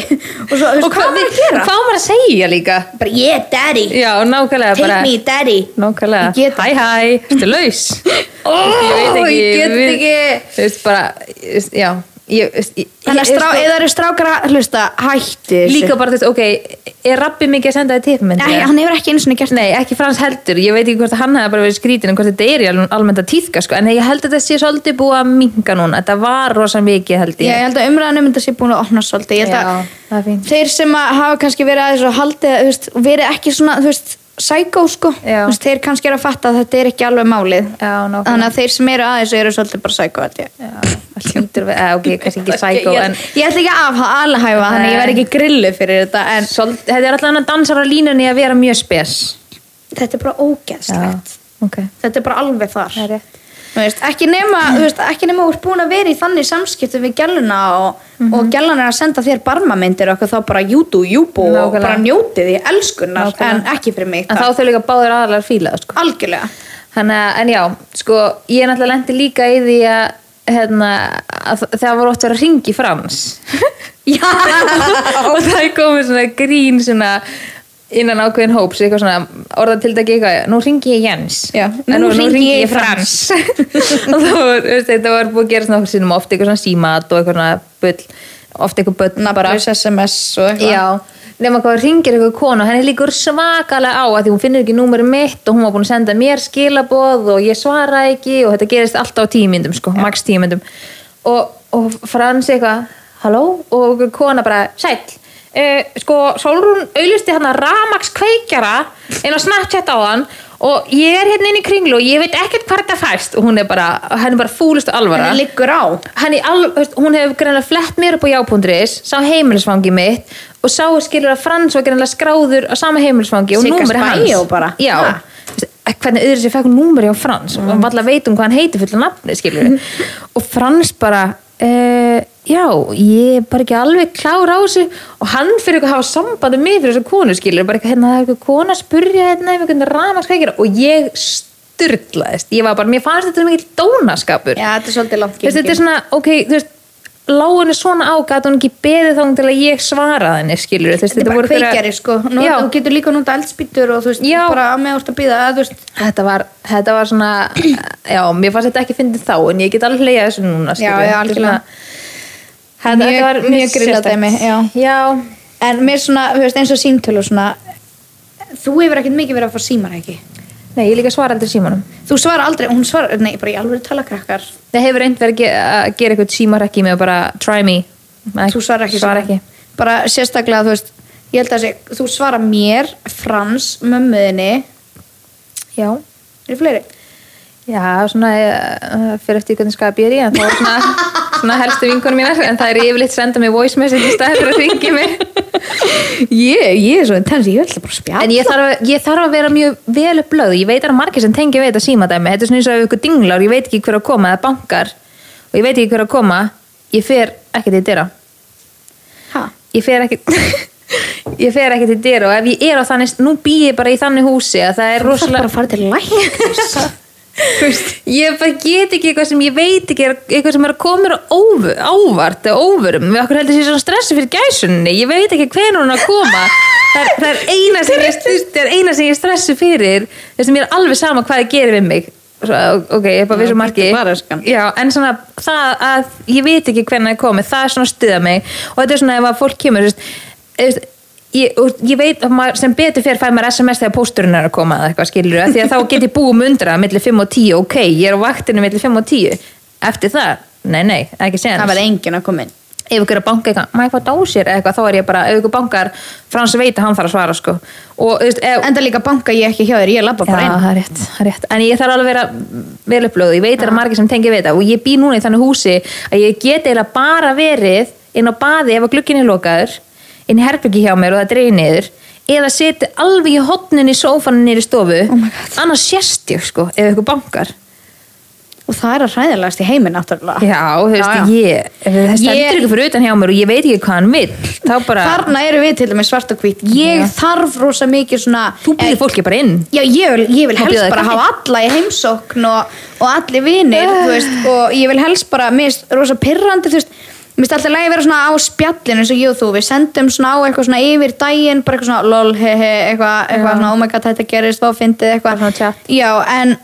Og svo, veist, hvað var að gera?
hvað var að segja líka?
Bara, yeah, daddy,
já, nákvæmlega
take
bara
me, daddy.
Nákvæmlega,
Ég get
hæ hæ, ertu laus?
Ó, ég get
við-
ekki.
þú veist bara, já ég, ég,
Þannig að
ég-
strá,
sko,
eða eru strákar að hlusta, hætti þessu.
líka bara veist, ok er Rabbi mikið að senda þið tippmynd
Nei, hann hefur ekki einu sinni gert
Nei, ekki Frans heldur, ég veit ekki hvort hann hefði bara verið skrítin en hvort þetta er í almennt að tíðka sko. en ég held að þetta sé svolítið búið að minga núna þetta var rosa mikið held
Já,
ég
ég held að umræðan um þetta sé búin að opna svolítið Ég held
Já,
að
það er fínt.
þeir sem að hafa kannski verið psycho sko. Veist, þeir kannski eru að fatta að þetta er ekki alveg málið.
Já.
Þannig að þeir sem eru aðeins eru svolítið bara held ég.
Já, það hlýtur við, eða ok, kannski ekki psycho
ég,
en
ég ætla ekki að alhæfa þannig að ég verð ekki grillu fyrir þetta en
Svold, þetta er alltaf að dansar á línunni að vera mjög spes.
Þetta er bara ógeðslegt.
Ok,
Þetta er bara alveg þar
er
veist, ekki nema, þú veist, ekki nema úr búin að vera í þannig samskiptu við gæluna og, og gælan er að senda þér barmamyndir og þá bara jútu, júbú og bara njótið í elskunnar
Nákvæmlega.
en ekki fyrir mig
en þá þau líka báður aðalega fíla það, sko.
algjörlega
Þannig en já, sko, ég náttúrulega lendi líka í því að, hérna, að það voru verið að ringi frans. Og það er komið svona grín svona, innan ákveðin hóps eitthvað svona orðatildagi eitthvað nú ringi ég Jens.
Já,
En
nú hringi
hringi
ég Frans.
og það var, þetta var búið að gera nokkur sinnum oft eitthvað svona símat og eitthvað svona bull oft eitthvað bull
nafnlaus SMS og eitthvað.
Já, nema hvað ringir eitthvað konu henni líkur svakalega á að því hún finnur ekki númeri mitt og hún var búin að senda mér skilaboð og ég svaraði ekki og þetta gerist alltaf á tímyndum sko, max tímyndum og, og Frans eitthvað, halló? Og kona bara, sæll Uh, sko, Sólrún auðlusti hann að Ramax kveikjara inn á Snapchat á hann og ég er hérna inn í kringlu og ég veit ekkert hvað þetta fæst. Og hún er bara, henni er bara fúlustu alvara.
Henni liggur á.
Al, hún hefur greinlega flett mér upp á jápundris sá heimilisfangi mitt og sá skilur að Frans var greinlega skráður á sama heimilisfangi og númeri hans. já. Veist, hvernig auðvitað sér fekk hún númeri á Frans? Og hann valla veit um hvað hann heiti fulla nafni skilur og Frans bara uh, já, ég er bara ekki alveg klár á þessu og hann fyrir eitthvað að hafa sambandi með fyrir þessu konu skilur bara eitthvað hérna, það er eitthvað kona að spurja hérna um einhvern rafmagnskveikjara og ég styrlaðist, ég var bara, mér fannst þetta mikið dónaskapur.
Já, þetta er svolítið langt
veist, þetta er svona, ok, þú veist lág henni svona á, gæti hún ekki beðið þá til að ég svaraði henni, skilur veist,
þetta er bara kveikjari sko. Nú, þú getur líka núnt eldspýtur og þú veist,
Já.
bara að með úrst að býða að þú veist,
þetta var, þetta var svona já, mér fannst þetta ekki fyndið þá en ég get alveg hleyjað þessu núna
Já, já, algjörlega.
Þetta,
Mjög-
var
mjög grillað
sérstakt.
dæmi, já.
já,
en mér svona, veist, eins og símtölu og svona. Þú hefur ekkert mikið verið að fá símar ekki?
Nei, ég líka svara aldrei símanum.
Þú svara aldrei, hún svara, nei, bara í alveg tala krakkar.
Það hefur reynd verið að ge- að gera eitthvað símarekki með að bara try me. Nei,
þú svara ekki,
svara ekki.
bara sérstaklega, þú veist ég held að sé, þú svara mér Frans, mömmuðinni
já,
eru fleiri?
Já, svona uh, fyrir eftir hvernig skap ég er í en það var svona, svona helstu vinkunum mínar en það er yfirleitt senda mig voice message í staði fyrir að ringi mig.
Ég, ég er svo intens, ég ætla bara að spjalla.
En ég þarf, að- ég þarf að vera mjög vel upplöð ég veit að það margir sem tengi við þetta símadæmi þetta er svona eins og ykkur dinglar, ég veit ekki hver að koma eða bankar og ég veit ekki hver að koma ég fer ekki til dyra.
Ha?
ég fer ekki ég fer ekki til dyra og ef ég er á þannig nú bý ég bara í þannig húsi að það er
þú þarf
rosalega
bara að fara til læknis
ég bara get ekki eitthvað sem ég veit ekki eitthvað sem er að koma óvu- ávart eða óvörum, við okkur heldur sér svona stressi fyrir gæsunni, ég veit ekki hvenær hún er að koma. Það er, það er eina sem ég það er eina sem ég stressi fyrir þess að mér er alveg sama hvað það gerir við mig. Svo, ok, ég er bara vissu
bara, skan.
já, en svona það að ég veit ekki hvernig það er komið, það er svona stuða mig. Og þetta er svona ef að fólk kemur þú veist, ég, ég veit að maður, sem betur fyrir fæ maður SMS þegar pósturinn er að koma eða eitthvað skilur því að þá get ég búið mundra millir 5 og 10 ok, ég er á vaktinu millir 5 og 10 eftir það, nei nei, ekki séðan
það verði enginn að koma inn.
Ef ykkur er að banka eitthvað, maður eitthvað dásir eða eitthvað, þá er ég bara, ef ykkur bankar frans veit að hann þarf að svara sko. Og veist, ef,
enda líka banka ég ekki hjá þér, ég
Já,
bara inn.
það er rétt, það er rétt. En ég þarf alveg að vera vel upplöðu. Ég veit að það eru margir sem tengi við þetta. Og ég bý núna í þannig húsi að ég get eiginlega bara verið inn á baði ef að glukkin er lokaður, inn í herbyggi hjá mér og það dreigir niður eða seti alveg í hotnin í sófanin niður í stofu.
Oh
annars sést ég sko ef ykkur bankar.
Og það er að hræðilegast í heiminn náttúrulega.
Já, þú veist, ég það stendur ykkur fyrir utan hjá mér og ég veit ekki hvað hann vill. Þá bara,
þarna eru við til dæmis svart og hvít. Ég
Já.
þarf rosa mikið svona
þú býðir fólki bara inn.
Já, ég vil, ég vil helst bara hafa alla í heimsókn og, og allir vinir, þú veist, og ég vil helst bara, mér finnst rosa pirrandi, þú veist, mér finnst alltaf lægi að vera svona á spjallinu eins og ég og þú, við sendum svona á eitthvað svona yfir daginn, bara eitthvað svona lol, he he, eitthvað, eitthvað svona, oh my god, þetta gerist, þá fyndið eitthvað.
Svona chat.
Já, en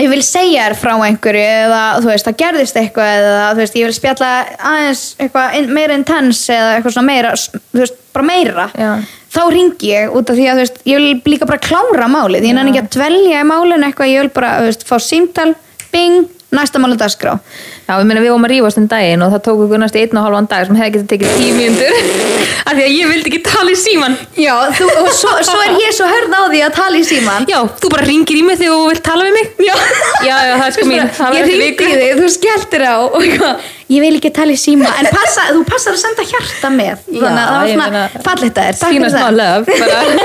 ég vil segja þér frá einhverju eða, þú veist, það gerðist eitthvað eða, þú veist, ég vil spjalla aðeins eitthvað meira intense eða eitthvað svona meira, þú veist, bara meira
Já.
þá ringi ég út af því að þú veist, ég vil líka bara klára málið, ég nenni ekki að dvelja í málinu eitthvað, ég vil bara þú veist, fá símtal, bing, næsta málu dagskrá
Já, ég meina við vorum að rífast um daginn og það tók okkur næstu einn og halvan dag sem hefði getið tekið tíu mínútur. Af því að ég vildi ekki tala í síman
Já, þú, og svo, svo er ég svo hörð á því að tala í síman
Já, þú bara ringir í mig þegar þú vilt tala við mig.
Já,
Já, já, það er sko mín. það
Ég
viku.
í þig, þú skelltir á og ég vil ekki tala í síma en passa, þú passar að senda hjarta með.
Já,
þannig að það var svona fallit að þér, takk
Sýna
fyrir
smá
það.
löf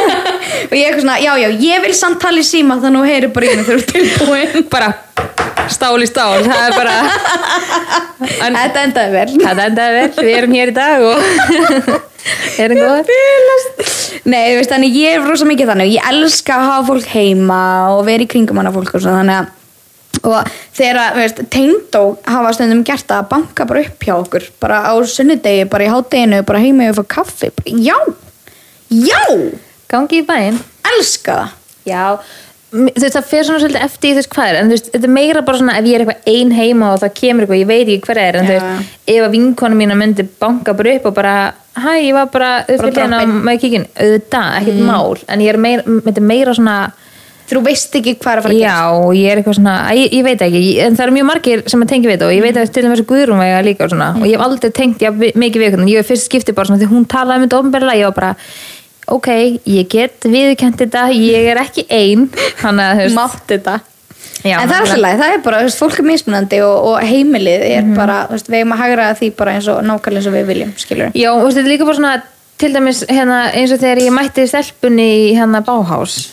og ég eitthvað svona, já, já, ég vil samt tala í síma þannig að þú heyrir bara í mig þegar þú ert tilbúin.
Bara stál í stál Það er bara en,
Þetta endaði vel.
Það endaði vel, við erum hér í dag og erum góðar.
Nei, þú veist, þannig ég er rosa mikið þannig. Ég elska að hafa fólk heima og vera í kringum hana fólk og svona þannig að og þegar, þú veist, Teindó hafa stundum gert að banka bara upp hjá okkur bara á sunnudegi, bara í hátteginu bara heima fá kaffi, bara, já. Já,
gangi í bæinn.
Elska það.
Já, veist, það fer svona svolítið eftir í þess hvað er, en veist, þetta er meira bara svona ef ég er eitthvað ein heima og það kemur eitthvað, ég veit ekki hver er, en
Já.
veist, ef að vinkonu mína myndi banka bara upp og bara, hæ, ég var bara, veist, hérna
droppin.
með kíkin, auðvitað, ekkert mál, en ég er meira, myndi meira svona,
þú veist ekki hvað er að fara að
já, ég er eitthvað svona, að ég, ég veit ekki, en það eru mjög margir sem að tengja við þetta og ég veit að til dæmis að Guðrún vega líka og svona, og ég hef aldrei tengt já, mikið við ég ok, ég get viðkent þetta, ég er ekki ein, hann að, þú veist,
mátt þetta.
Já,
en það er alltaf leið, það er bara, þú veist, fólk er mismunandi og, og heimilið er
Mhm.
bara, þú veist, við eigum að hagra því bara eins og nákvæmlega eins og við viljum, skilur
Já, og þetta er líka bara svona til dæmis hérna, eins og þegar ég mætti stelpunni í hérna Báhás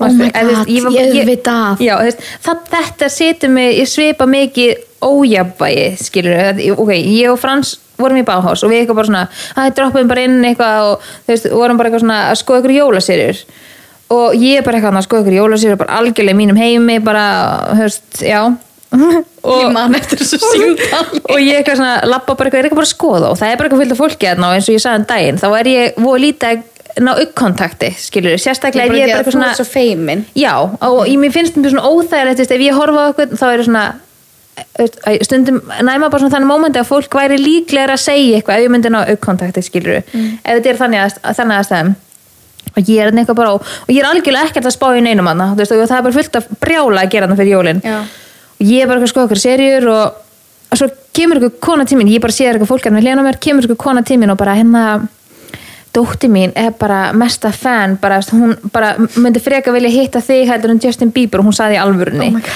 Oh my God, ég auðvitað.
Já, þú veist, það, þetta setur mig ég svipa mikið ójabægi skilur, ok, ég og Frans vorum í Báhás og við eitthvað bara svona að droppum bara inn eitthvað og þú veist, vorum bara eitthvað svona að skoða ykkur jólaserjur og ég er bara eitthvað að skoða ykkur jólaserjur bara algjörlega í mínum heimi bara, veist, já. Og,
ég
og ég eitthvað svona lappa bara eitthvað, er eitthvað bara að skoða og það er bara eitthvað fyllt af fólki og eins og ég sagði um daginn þá er ég voru lítið að ná aukkontakti skilur, sérstaklega ef ég er bara eitthvað
þú
svona
ert svo feimin.
Já, og ég, mér finnst þetta svona óþægilegt þú ef ég horfa á eitthvað þá er svona þú veist, að stundum næma bara svona þannig mómenti að fólk væri líklega að segja eitthvað ef ég myndi ná aukkontakti skilur
Mm.
ef þetta er þannig að, þannig að og ég er eitthvað bara á og ég er algjörlega ekkert að spá í neinum hana veist, og það er bara fullt af brjála að gera hana fyrir jólin dótti mín er bara mesta fan bara, hún bara myndi freka vilja hitta þig heldur en Justin Bieber og hún saði í alvörunni.
Oh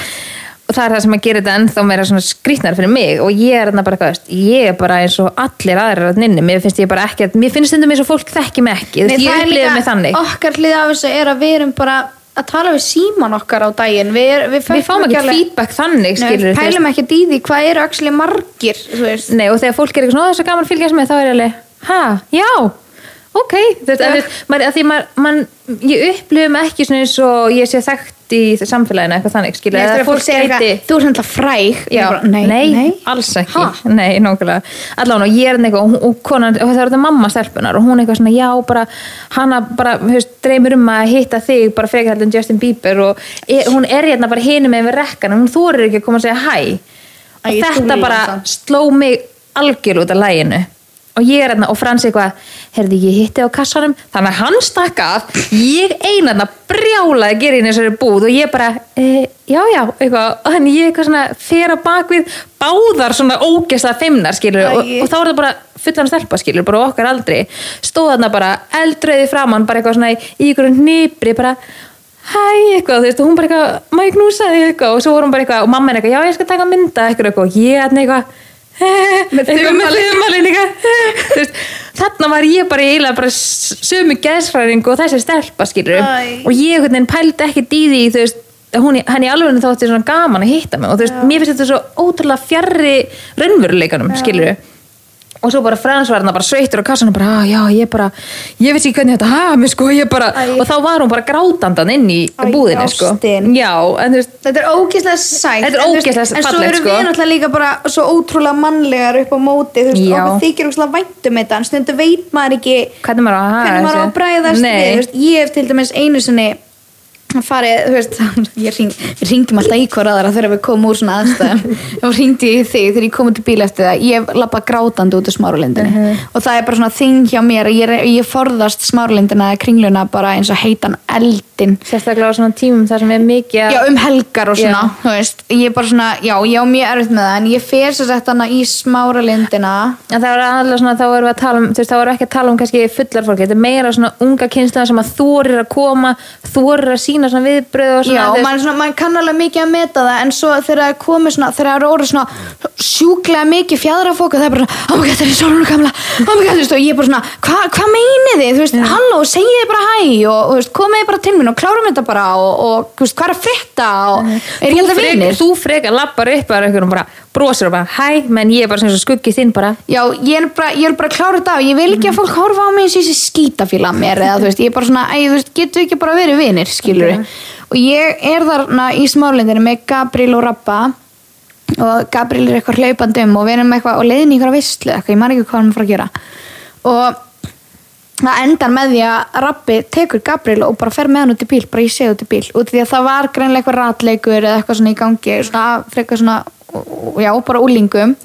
og það er það sem að gera þetta ennþá meira svona skrýtnar fyrir mig. Og ég er þarna bara veist, ég er bara eins og allir aðrir að nynni, mér finnst ég bara ekki mér finnst stundum eins og fólk þekki mig ekki
Nei,
ég upplifði mig þannig.
okkar hlið af þessu er að við erum bara að tala við síman okkar á daginn. Við, er, við,
við fáum ekki feedback þannig
Nei, við pælum ekki því hvað eru margir
Nei, og þegar fólk er eitthvað svona, "Ó, það er svo gaman að fylgjast með þá er ég alveg, ha, já ok, að, maður, að því maður, man, ég upplifum ekki svona eins og ég sé þekkt í samfélaginu eitthvað þannig,
Nei,
eða
þegar fólk segir eitthvað, þú er svona fræg.
Já,
bara, nei, nei,
alls ekki.
Ha?
Nei, nákvæmlega. Allan og ég er eitthvað og, konan, og það er þetta mamma stelpunar og hún eitthvað svona, já, bara hana bara, veist, dreymir um að hitta þig bara frekar heldur en Justin Bieber og e, hún er hérna bara hinum með við rekkan hún þorir ekki að koma að segja hæ og
Æ,
þetta bara sló mig algjör út af læginu og ég er hérna og Frans eitthvað herði ég hitti á kassanum. Þannig að hann stakk af ég eina þarna brjálaði að gera í þessari búð og ég bara, e, já já eitthvað, og þannig ég eitthvað svona fer á bakvið báðar svona ógæslega feimnar skilur og, og þá er það bara fullan stelpa skilur bara okkar aldrei stóð þarna bara eldreiði framann bara eitthvað svona í ykkur nýbri bara hæ eitthvað, þú veist, og hún bara eitthvað má ég knúsa þig? eitthvað. Og svo voru hún bara eitthvað og mamma er eitthvað, já ég skal taka mynda eitthvað. Og ég er eitthvað
Með
þumalinn. þarna var ég bara bara s- sömu geðsfræðing og þessi stelpa skilur og ég veginn pældi ekki í þú veist hún, henni alveg þótti svona gaman að hitta mig. Og þú veist, mér finnst þetta svo ótrúlega fjarrri raunveruleikanum skilur og svo bara Frans var hann bara sveittur á kassanum bara, ah, já, ég bara, ég veist ekki hvernig þetta hafa mig sko, ég bara,
Æ.
og þá var hún bara grátandan inn í
Æ,
búðinni sko
ástin.
já, en þú veist
Þetta er ógeðslega sætt
Þetta er
en þú veist-
ógeðslega
En svo
fallegt,
eru
sko.
við náttúrulega líka bara svo ótrúlega mannlegar upp á móti Þú veist,
Já.
okkur þykir ógeðslega vænt um þetta En stundu veit maður ekki
hvernig maður á að hafa
hvernig maður á að
þessu?
bræðast
Nei.
við þú veist, Ég hef til dæmis einu sinni farið, þú veist, ég ring, ringjum alltaf í hver aðra þegar við komum úr svona aðstæðum. Og ringdi í þig þegar ég kom út í bíl eftir það, ég lappa grátandi út úr smáralindinni
Mhm.
og það er bara svona þing hjá mér, ég, er- ég forðast smáralindina eða kringluna bara eins og heitan eldin
sérstaklega á svona tímum þar sem er mikið að-
já, um helgar og svona,
Já.
þú veist. Ég er bara svona, já, ég á mjög erfitt með það en ég fer sér sett hana í smáralindina
En það var aðalega svona, þá erum við að tala um, þú veist, þá erum við ekki að tala um kannski fullar fólki, þetta er meira svona unga kynslega sem að þorir að koma, þorir að sína svona viðbröð og svona,
Já, og maður, svona, maður kann alveg mikið að meta það en svo þegar það er komið svona þegar það er orðið svona sjúklega mikið fjadrafók og það er bara svona, oh my god, það er svona gamla oh my god, þú veist, og ég er bara svona, hvað hva meinið þið? Þú veist, halló, segið þið bara hæ og þú veist, komið þið bara til mín og klárum þetta bara og, og veist, hvað er að frétta og er ég alltaf vinir
þú frekar lappar upp að einhverjum bara brosir og bara hæ, menn ég er bara svona skuggi þinn bara.
Já, ég er bara, ég er bara að klára þetta af. Ég vil ekki að fólk horfa á mig eins og þessi skítafíla að mér eða þú veist, ég er bara svona, æ, þú veist, getur við ekki bara verið vinir, skilur og ég er þarna í smálindinu með Gabriel og Rappa og Gabriel er eitthvað hlaupandi um og við erum eitthvað og leiðin í eitthvað visslu eitthvað, ég man ekki hvað hann að fara að gera. Og það endar með því að Rappi tekur Gabriel og bara fer með hann út í bíl bara ég sé út í bíl, út af því að það var greinlega eitthvað ratleikur eða eitthvað svona í gangi svona frekar svona, já, bara úlingum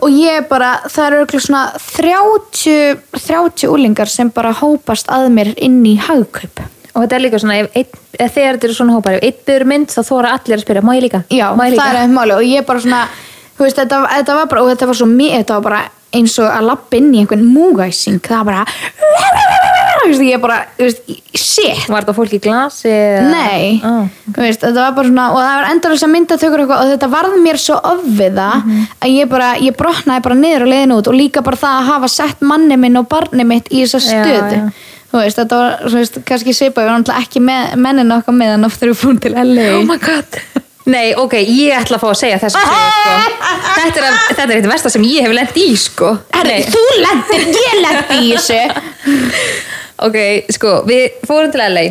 og ég bara, það eru örugglega svona 30, 30 úlingar sem bara hópast að mér inn í hagkaup
og þetta er líka svona ef þegar þetta eru svona hópar ef einn byrður mynd þá þóra allir að spyrja má ég líka?
Já,
má ég
það er
líka?
eitthvað máli og ég bara svona þú veist, þetta, þetta var bara, og þetta var svo mér, þetta var bara eins og að lappa inn í einhvern múgæsing, það var bara þú veist, ég bara, þú veist, shit
Var þetta fólk í glasi? eða-
Nei,
Ó.
þú veist, þetta var bara svona og það var endur þess að myndatökur eitthvað og þetta varð mér svo ofviða að ég bara, ég brotnaði bara niður og leiðin út og líka bara það að hafa sett manni minn og barni mitt í þessa
Já,
stöðu
já.
þú veist, þetta var, þú veist, kannski svipa ég var náttúrulega ekki með mennina okkar með hann ofta við fórum til LA
Oh my god Nei, ok, ég ætla að fá að segja þess að sko. þetta er, að- þetta er eitt versta sem ég hef lent í sko.
Herri,
Nei.
þú lendir, ég lendi í þessu
Ok, sko, við fórum til LA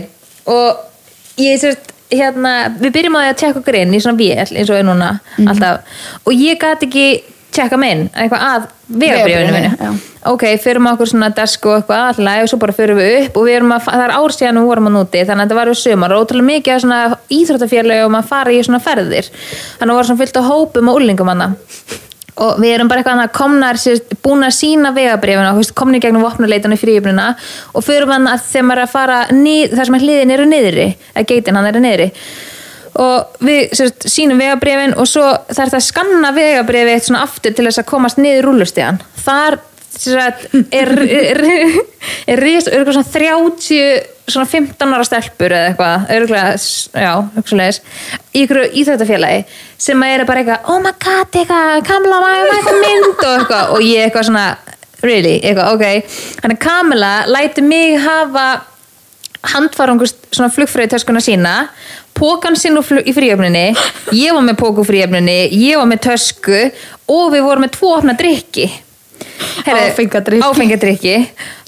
og ég sérst hérna, við byrjum á því að tjekka okkur inn í svona vél eins og er núna
Mhm.
alltaf og ég gæti ekki tjekka mig inn eitthvað að minu
já.
ok, förum okkur svona desk og eitthvað allag og svo bara förum við upp og við erum að, það er ár síðan við vorum að núti þannig að þetta var við sumar og ótrúlega mikið svona íþróttafélagi og maður fara í svona ferðir. Þannig að voru svona fyllt á hópum og úlingum hana og við erum bara eitthvað annað komnar búin að sína vegabrifina komni gegnum vopnuleitan í fríöfnina og fyrir hann að þegar maður er að fara nið, þar sem að hliðin eru niðri hann og við sérst, sínum vegabrifin og svo er það að skanna vegabrifi eitt svona aftur til þess að komast niður rúlustíðan þar sérst, er er, er, er, ris- er eitthvað svona 30 svona 15 ára stelpur eða eitthvað örgulega, já, hugsulegis í ykkur íþrættafélagi sem að eru bara eitthvað, oh my god, eitthvað Kamla, maður maður mynd og eitthvað. Og ég eitthvað svona, really, eitthvað, ok. Þannig að Kamila læti mig hafa handfarangur svona flugfröðutöskuna sína pókan sinn í fríöfninni ég var með póku fríöfninni ég var með tösku og við vorum með tvo opna drikki
Áfengadrykki.
áfengadrykki.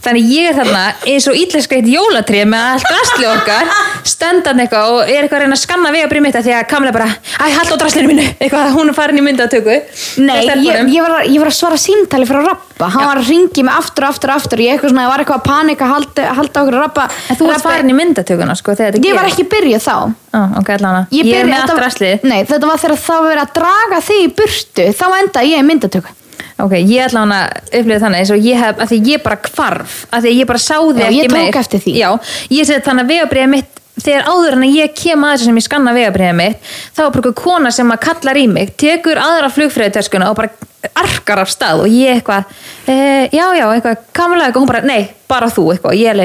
Þannig ég er þarna eins og ítleskreitt jólatrið með allt drasli okkar stendan eitthvað og er eitthvað að reyna að skanna vegabrið mitt af því að kamla bara, æ, hald á draslinu mínu. Eitthvað, hún er farin í myndatöku.
Nei, ég, ég, var, að- ég var að svara símtali frá Rappa hann var að ringi mig aftur og aftur og aftur ég, eitthvað svona, ég var eitthvað að panika halda, halda okkur að Rappa
en þú varst farin í myndatökuna sko þegar þetta
Ég var ekki byrjuð þá.
Ó, ok, allavega.
Ég,
ég,
byrja-
með allt
þetta- Nei, þetta var þegar það var að draga þig í burtu þá endaði ég í myndatöku
Ok, ég ætla hann að upplifa þannig eins og ég hef, að því ég bara kvarf að því ég bara sá þig
Já,
ekki
ég tók
meir
eftir því.
Já, ég segi þannig að vegabriðið mitt þegar áður en ég kem að þessu sem ég skanna vegabriðið mitt þá er bara einhver kona sem að kallar í mig tekur aðra flugfræðitöskuna og bara arkar af stað og ég eitthvað e, já, já, eitthvað, kamlega eitthvað. Hún bara, nei, bara þú eitthvað. Og ég er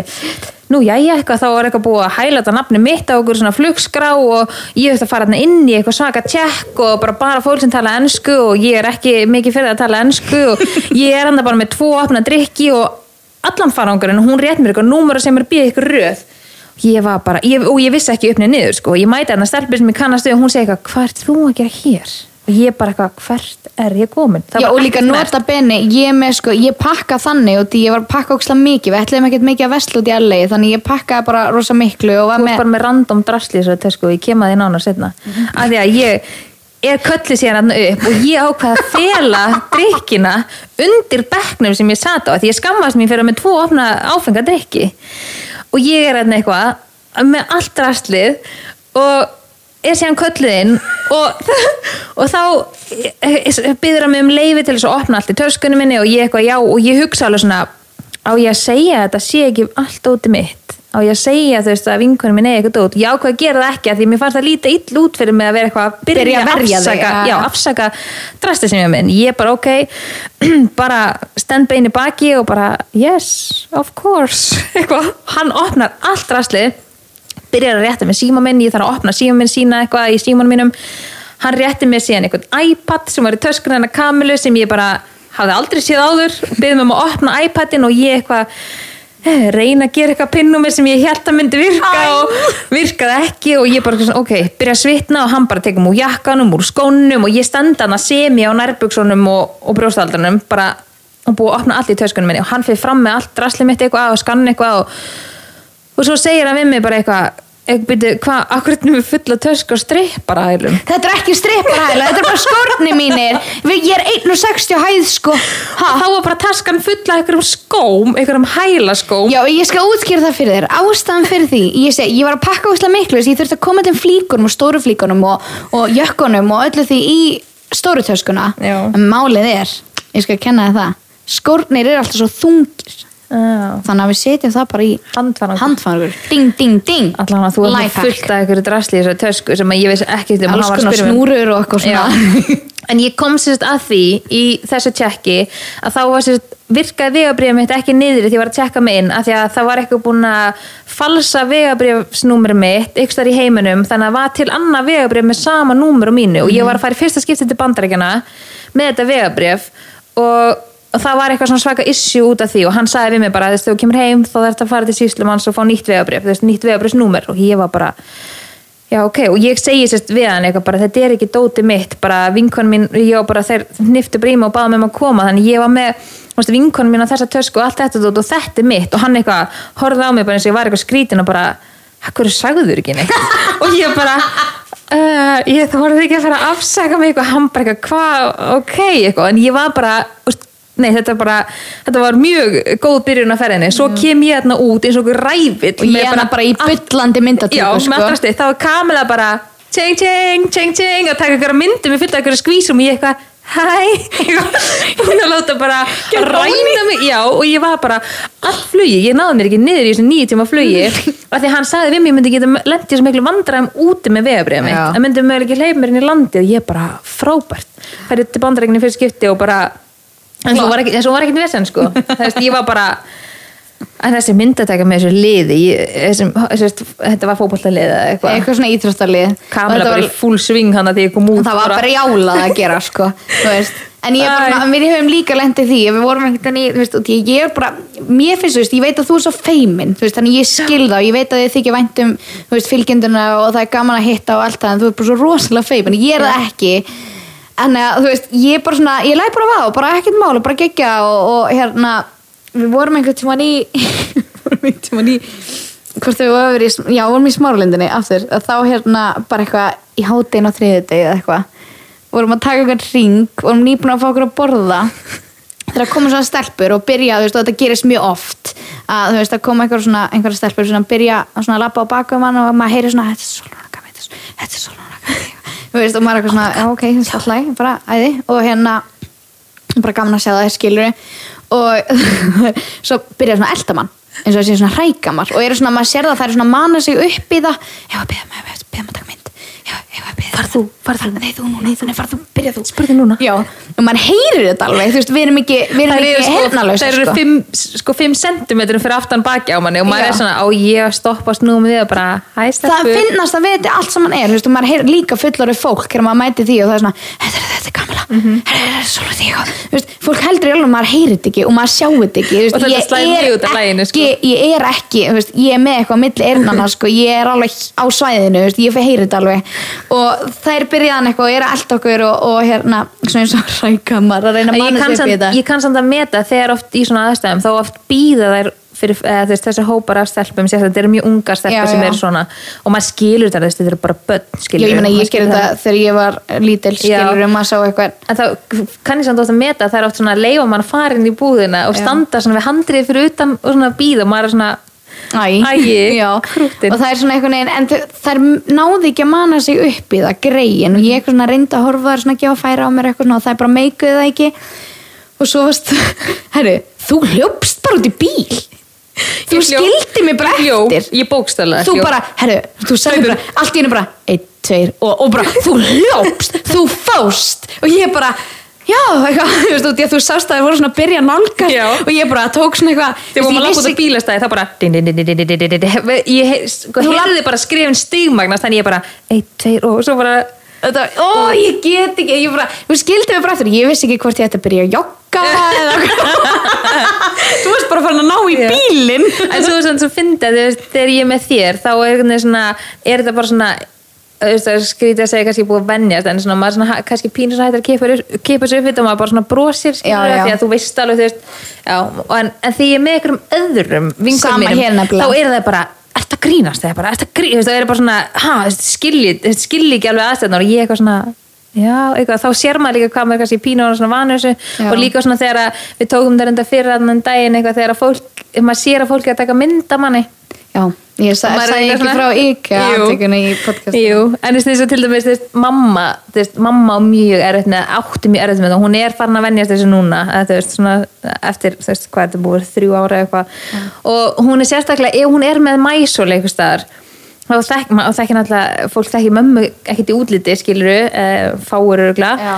nú, já, ég eitthvað, þá er eitthvað búið að hæla þetta nafni mitt á okkur svona flugskrá og ég þurfti að fara inn í eitthvað svaka tjekk og bara bara fólk sem tala ensku og ég er ekki mikið fyrir að tala ensku og ég er enda bara með tvo er ég var bara, ég, og ég vissi ekki uppnið niður sko, ég mæti hann að stelpur sem ég kannast og hún segi eitthvað, hvað ert þú að gera hér? og ég bara eitthvað, hvert er ég komin?
Já, og líka nota beni, ég með sko, ég pakka þannig og því ég var pakka ókslega mikið, við ætlum ekkert mikið að vesla út í LA, þannig ég pakkaði bara rosa miklu og var
þú ert
með,
bara með random drasli þessu tesku og ég kem að því nána setna af því að ég er köllið sér hann upp og ég ákvað að fela drikkina undir bekknum sem ég sat á því ég skammast mér fyrir að með tvo opna áfenga drikki og ég er hann eitthvað með allt draslið og er síðan kölluðinn og, og þá byður hann mig um leifi til þess að opna allt í töskunum minni og ég eitthvað já og ég hugsa alveg svona á ég að segja þetta sé ekki allt óti mitt á ég að segja þú veist að vinkunum minn eigi eitthvað út já hvað gera það ekki? Að því mér fannst það lítið ill út fyrir mig að vera eitthvað að byrja,
Byrja að verja þig,
afsaka,
já.
afsaka drasti sem ég minn ég bara ok bara stend bein í baki og bara yes, of course. Eitthvað, hann opnar allt drastlið byrjar að rétta með síma minn, ég þarf að opna síma minn sína eitthvað í símanum mínum. Hann rétti mér síðan einhvern iPad sem var í töskunni hennar Kamilu sem ég bara hafði aldrei séð áður. Byrði mig um að opna iPadin og ég eitthvað reyna að gera eitthvað pinnumir sem ég held að myndi virka og virkaði ekki og ég bara svona, ok, byrja að svitna og hann bara tekum úr jakkanum, úr skónum og ég standa hann að semi á nærbuksunum og, og brjóstaldranum bara og búið að opna allt í töskunum minni og hann fyrir fram með allt drasli mitt eitthvað og skanna eitthvað og og svo segir hann við mig bara eitthvað Byrju, hvað, akkur erum við fulla tösk og stripparælum
Þetta er ekki stripparhæla, þetta er bara skórni mínir Við- Ég er 1,60 á hæð sko ha?
þá var bara taskan fulla einhverjum skóm einhverjum hælaskóm
Já, ég skal útskýra það fyrir þér Ástæðan fyrir því, ég, seg, ég var að pakka úslega miklu þess að ég þurfti að koma til flíkunum og stóru flíkunum og, og jökkunum og öllu því í stóru töskuna
Já.
En málið er, ég skal kenna það Skórnir eru alltaf svo þungir. Þannig að við setjum það bara í
handfangur.
Ding, ding, ding.
Allan að þú er fullt af einhverju drasli í þessari tösku sem ég veist ekki um.
Alls konar snúrur og eitthvað svona.
En ég kom sérst að því í þessu tjekki að þá var sérst virkaði vegabrifið mitt ekki niður því ég var að tjekka mig inn af því að það var eitthvað búin að falsa vegabrifsnúmer mitt ykkur þar í heiminum þannig að það var til annað vegabrif með sama númer og mínu og ég var að fara í fyrsta skipti til bandarækjana með þetta vegabrif og, og það var eitthvað svona svaka issue út af því og hann sagði við mig bara þú veist, þegar þú kemur heim þá þarf að fara til síslumanns og fá nýtt vegabrif, þú veist, nýtt vegabrifsnúmer og ég var bara Já, ok, og ég segi sérst við hann eitthvað bara, þetta er ekki dóti mitt, bara vinkon mín, ég var bara, þeir nýftu bríma og baða mig um að koma, þannig ég var með, þú veist, vinkon mín á þessa tösku og allt þetta og þetta er mitt. Og hann eitthvað horfði á mig bara eins og ég var eitthvað uh, ég þorði ekki að fara að afsaka mig eitthvað, hann bara eitthvað, hvað, ok, eitthvað, en ég var bara, veist, Nei, þetta, bara, þetta var mjög góð byrjun að ferðinni. Svo kem ég þarna út eins og ræfill
Og ég er hana bara í byllandi myndatöku sko.
þá er Kamila bara tjeng, tjeng, tjeng, tjeng og taka ykkur myndum fullt af ykkur skvísum og ég eitthvað hæ, hún að láta bara ræna mig, já, og ég var bara all flugi, ég náði mér ekki niður í þessu nýju tíma flugi, af því hann sagði við mig, ég myndi geta lendið þessu miklu vandræðum úti með vegabriða mitt, að myndi mögulega ekki hleypa mér inn í landið, ég bara frábært. Færið til bandarækninni fyrir skipti og bara en svo var var ekki vesen sko. Veist, ég var bara en þessi myndatækja með þessu liði ég, þessum, þessi, þetta var fótbollalið eða eitthvað.
Eitthvað svona Og þetta
bara í full swing hann að því ég kom út
það var bara jálað að gera sko en ég bara, við höfum líka lendið því við vorum veginn, í, þú veist, ég, er bara mér finnst, þú veist, ég veit að þú er svo feimin veist, þannig ég skil og ég veit að þið þykja vænt um þú veist, fylgjenduna og það er gaman að hitta og allt það, en þú er bara svo rosalega feimin ég er það ekki en að, þú veist, ég er bara svona, ég læg bara á bara ekkert mál, og bara gegja og, og hérna, við vorum einhvern tímann í vorum einhvern tímann í hvort þau voru í, já, vorum í smáralindinni aftur, að þá hérna bara eitthvað í hátinn á þriðudegi eða eitthvað vorum að taka eitthvað ring vorum nýbúin að fá okkur að borða. Þegar koma svona stelpur og byrja þú veist, og þetta gerist mjög oft að þú veist, að koma einhver svona, einhverja stelpur svona byrja að svona lappa á baku um hann og maður heyri svona, þetta er svo veist, og maður er eitthvað svona, já ok, þetta er alltaf læg bara æði, og hérna bara gaman að sjá það, skilur og svo byrja svona eldamann eins og það sé svona hrækamar. Og eru svona, maður sér það, það er svona að mana sig upp í það. Ég var að beða maður að taka mynd já, ég var að beða
Far þú, far þú.
nei þú núna, nei, far þú, byrja þú
Spurðu núna.
já, og maður heyrir þetta alveg, þú veist, við erum ekki við erum
Það eru,
ekki
sko,
hernalösa
það eru
sko.
fimm, sko, fimm centimetrum fyrir aftan baki á manni og maður er svona, á ég að stoppa snúum við og bara, hæ
það
stelpur
finnast að þetta allt saman er þú veist, og maður heyrir líka fullorið fólk þegar maður mæti því og það er svona þetta er þetta gamla,
Mhm.
þetta er svona því þú veist, fólk heldur í alveg að maður heyrir þetta ekki og maður sjáu þetta ekki þú veist, ég er fyrir og þær byrjaðan eitthvað og er að elda okkur og, og hérna, svona eins og rækamar að reyna að manna í
samt,
þetta.
ég kann samt að meta þegar oft í svona aðstæðum þá oft býða þær fyrir þessi hópar af stelpum sér, þetta eru mjög ungar stelpur
Já,
sem
já.
eru svona og maður skilur þetta, þetta eru bara börn
Já,
skilur
ég meina, ég gerði þetta þegar ég var lítil skilur um að sá eitthvað.
En þá kann ég samt oft að meta að það er oft svona leifa mann inn í búðina og
Já.
standa svona við handrið fyrir utan og svona býða og maður er svona Æi,
já,
krúttin.
og það er svona einhvern veginn en þær náði ekki að mana sig upp í það greiðin og ég eitthvað svona reyndi að horfa þar svona að gefa færa á mér eitthvað svona og það er bara meikuði það ekki. Og svo varst herru, þú hljópst bara út í bíl. Þú
hljóp-
skildi mig bara eftir.
ég bókstæðlega
þú bara, herru, þú sagði bara allt í hennu bara, einn, tveir og, og bara, þú hljópst, þú fóst og ég bara, já, eitthvað, þú veist, þú, þú sást að það voru svona að byrja nálgast
Já.
og ég bara tók svona eitthvað
Þegar vorum
að
lappa út á bílastæði þá bara din, din, din, din, din, din, din, din. Ég he- sko, heyrði bara skrifin stigmagnast þannig ég bara, ein, tveir og svo bara
Þetta, ó, ég get ekki, ég bara, þú skildi mig bara eftir, ég vissi ekki hvort ég ætti að byrja að jogga eða Þú veist bara farin að ná í bílinn
En svo er svona svo fyndið þú veist, þegar ég er með þér þá er, einhvern veginn svona, er þetta bara svona er skrítið að segja kannski búið að venjast en svona, maður svona, kannski pínur svo hættir að kipa sér- upp þetta og maður bara svona brosir
Já, já.
því að þú veist alveg þú veist, já, en, en því ég er með einhverjum öðrum vinkum mínum þá er það bara ert að grínast eða bara, ert að grínast það er bara svona, ha, skilji skilji ekki alveg aðstæðnar og ég eitthvað svona já, eitthvað, þá sér maður líka hvað maður kannski pínu og svona vanur þessu og líka svona þegar við tókum það reynda fyrir annan daginn eitthvað þegar fólk, maður sér að fólk er að taka mynda manni
Já, ég sa- sagði
eitthvað
ekki frá IKEA
Jú.
aftökunni í podcastinu.
Jú, en þess að til dæmis þess, mamma, þess, mamma mjög erfitt með átti mjög erfitt með það, hún er farin að venjast þessu núna, þú veist, svona, eftir veist, hvað er þetta búið, þrjú ára eða eitthvað og hún er sérstaklega, ef hún er með mæsól eitthvað staðar þá þekk, ma- og þekki náttúrulega, fólk þekki mömmu ekkert í útliti, skiluru fáur örugla
Já.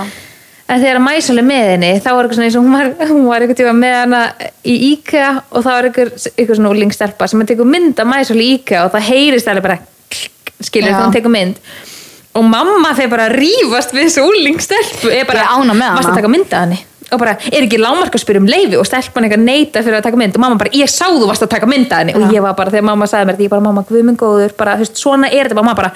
En þegar mæsól er með henni, þá er eitthvað svona eins og hún var, hún var eitthvað tíma með hana í IKEA og þá er eitthvað, eitthvað svona úlingstelpa sem að tekur mynd af mæsól í IKEA og það heyrist alveg bara skilur þegar hún tekur mynd. Og mamma þeir bara að rífast við þessu úlingstelpu er bara, varstu að taka mynd af henni og bara, er ekki lámark að spyrja um leifi og stelpan eitthvað neita fyrir að taka mynd. Og mamma bara, ég sá þú varst að taka mynd af henni. Og ég var bara, þegar mamma sagði mér þetta, ég bara, mamma, guð minn góður bara, þú veist, svona er þetta, mamma bara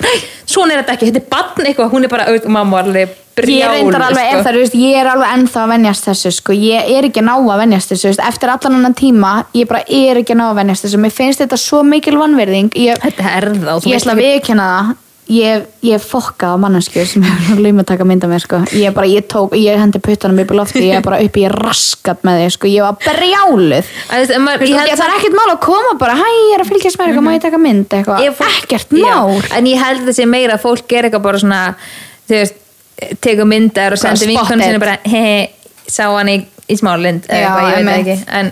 svona er þetta ekki, þetta er barn eitthvað, hún er bara og mamma var alveg
alveg
sko.
ég er alveg ennþá að venjast þessu sko. ég er ekki að ná að venjast þessu veist. eftir allan annan tíma, ég bara er ekki að ná að venjast þessu, mér finnst þetta svo mikil vannverðing ég,
þetta er það
ég ætla að viðkjanna það ég, ég fokkað á manneskjur sem hefur laum að taka mynda mér sko. ég bara, ég tók, ég hendi puttanum upp í lofti ég er bara upp í raskat með þig sko. ég var brjáluð
ef maður-
Ég
ég held
það er ekkert mál að koma bara, hæ, ég er að fylgjast með eitthvað, má ég taka mynd
fólk-
ekkert
Já,
mál
en ég held þessi meira að fólk er eitthvað bara svona veist, tekur myndar og vinkunum
spotted.
sinni bara he, sá hann í, í smálind eða
Já,
eitthvað, ég veit ekki en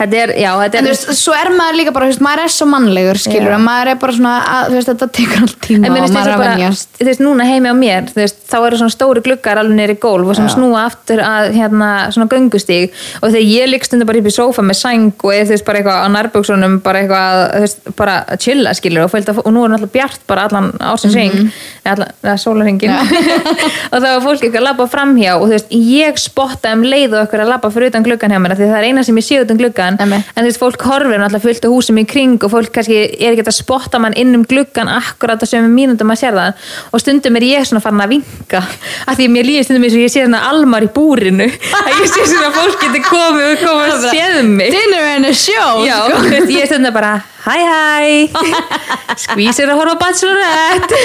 þetta er, já, þetta
En
er
þú veist, svo er maður líka bara, þú veist, maður er svo mannlegur, skilur, og maður er bara svona, að, þú veist, þetta tekur allt tíma
En
og maður er að
bara,
venjast.
þú veist, núna heimi á mér, þú veist, þá eru svona stóri gluggar alveg nýri gólf og sem
Já.
snúa aftur að, hérna, svona göngustíg og þegar ég lík stundum bara upp í sófa með sæng og þú veist, bara eitthvað á nærbuksunum, bara eitthvað, þú veist, bara að chilla, skilur, og, fylgta, og nú er náttúrulega bjart bara allan ársins ring,
Mhm.
eða allan, eða sólarringin, og það var fólk eitthvað að labba framhjá og þú veist, ég spotta um leið og okkur að labba fyrir utan gluggan hjá mér, því það er eina sem ég sé utan gluggan,
Einmitt.
en þú veist, fólk horfir náttúrulega fullt á húsum í kring og fólk kannski er ekki að spotta mann inn um gluggan akkurat á sömu mínúndum að sér það. Og stundum er ég svona farin að vinka af því að mér líður stundum eins og ég sé svona almar í búrinu að ég sé svona að fólk getur komið og komið að séð mig.
Dinner and a show,
Já,
sko.
veist, ég er stundum bara hæ hæ. Skvísir að horfa bachelorette.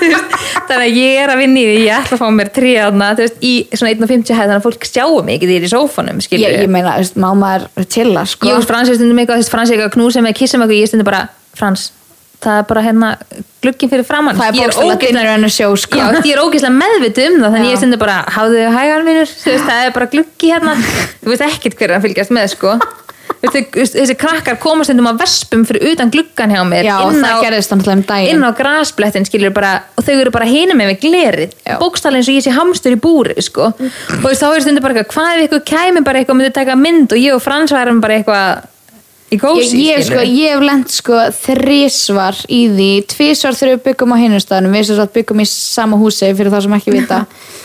Þannig að ég er að því ég ætla að fá mér trí aðna í svona 1.50 hæð þannig að fólk sjáu mig ekki því er í sófanum skilur
ég meina, þú veist, má maður chilla, sko.
ég og Frans er stundum eitthvað, Frans er eitthvað að mig, kissa mig og ég er stundum bara, Frans það er bara hérna glugginn fyrir framann
það er
Ég
bókstæðlega
ógeðslega-
dinner and a show, sko.
Já, ég er ógeðslega meðvituð um það þannig
Já.
ég er stundum bara, háðu hægan vinur þú veist, það er bara gluggi hérna þú veist ekkert hver er að fylgjast með, sko þessi, krakkar koma stundum á vespum fyrir utan gluggan hjá mér
Já,
inn
það
á,
gerðist náttúrulega um daginn.
inn á grasplettin skilur bara, og þau eru bara hinum með glerið. Bókstæðlega eins og ég sé hamstur í búri sko. og þú veist, þá er stundum bara eitthvað hvað ef ykkur kæmi bara eitthvað og myndi taka mynd? Og ég og Frans værum bara eitthvað í
Ég,
kósi
ég, sko, ég hef lent sko þrísvar í því, tvísvar þegar við byggum á hinnustæðunum, við sem sagt byggum í sama húsi fyrir það sem ekki vita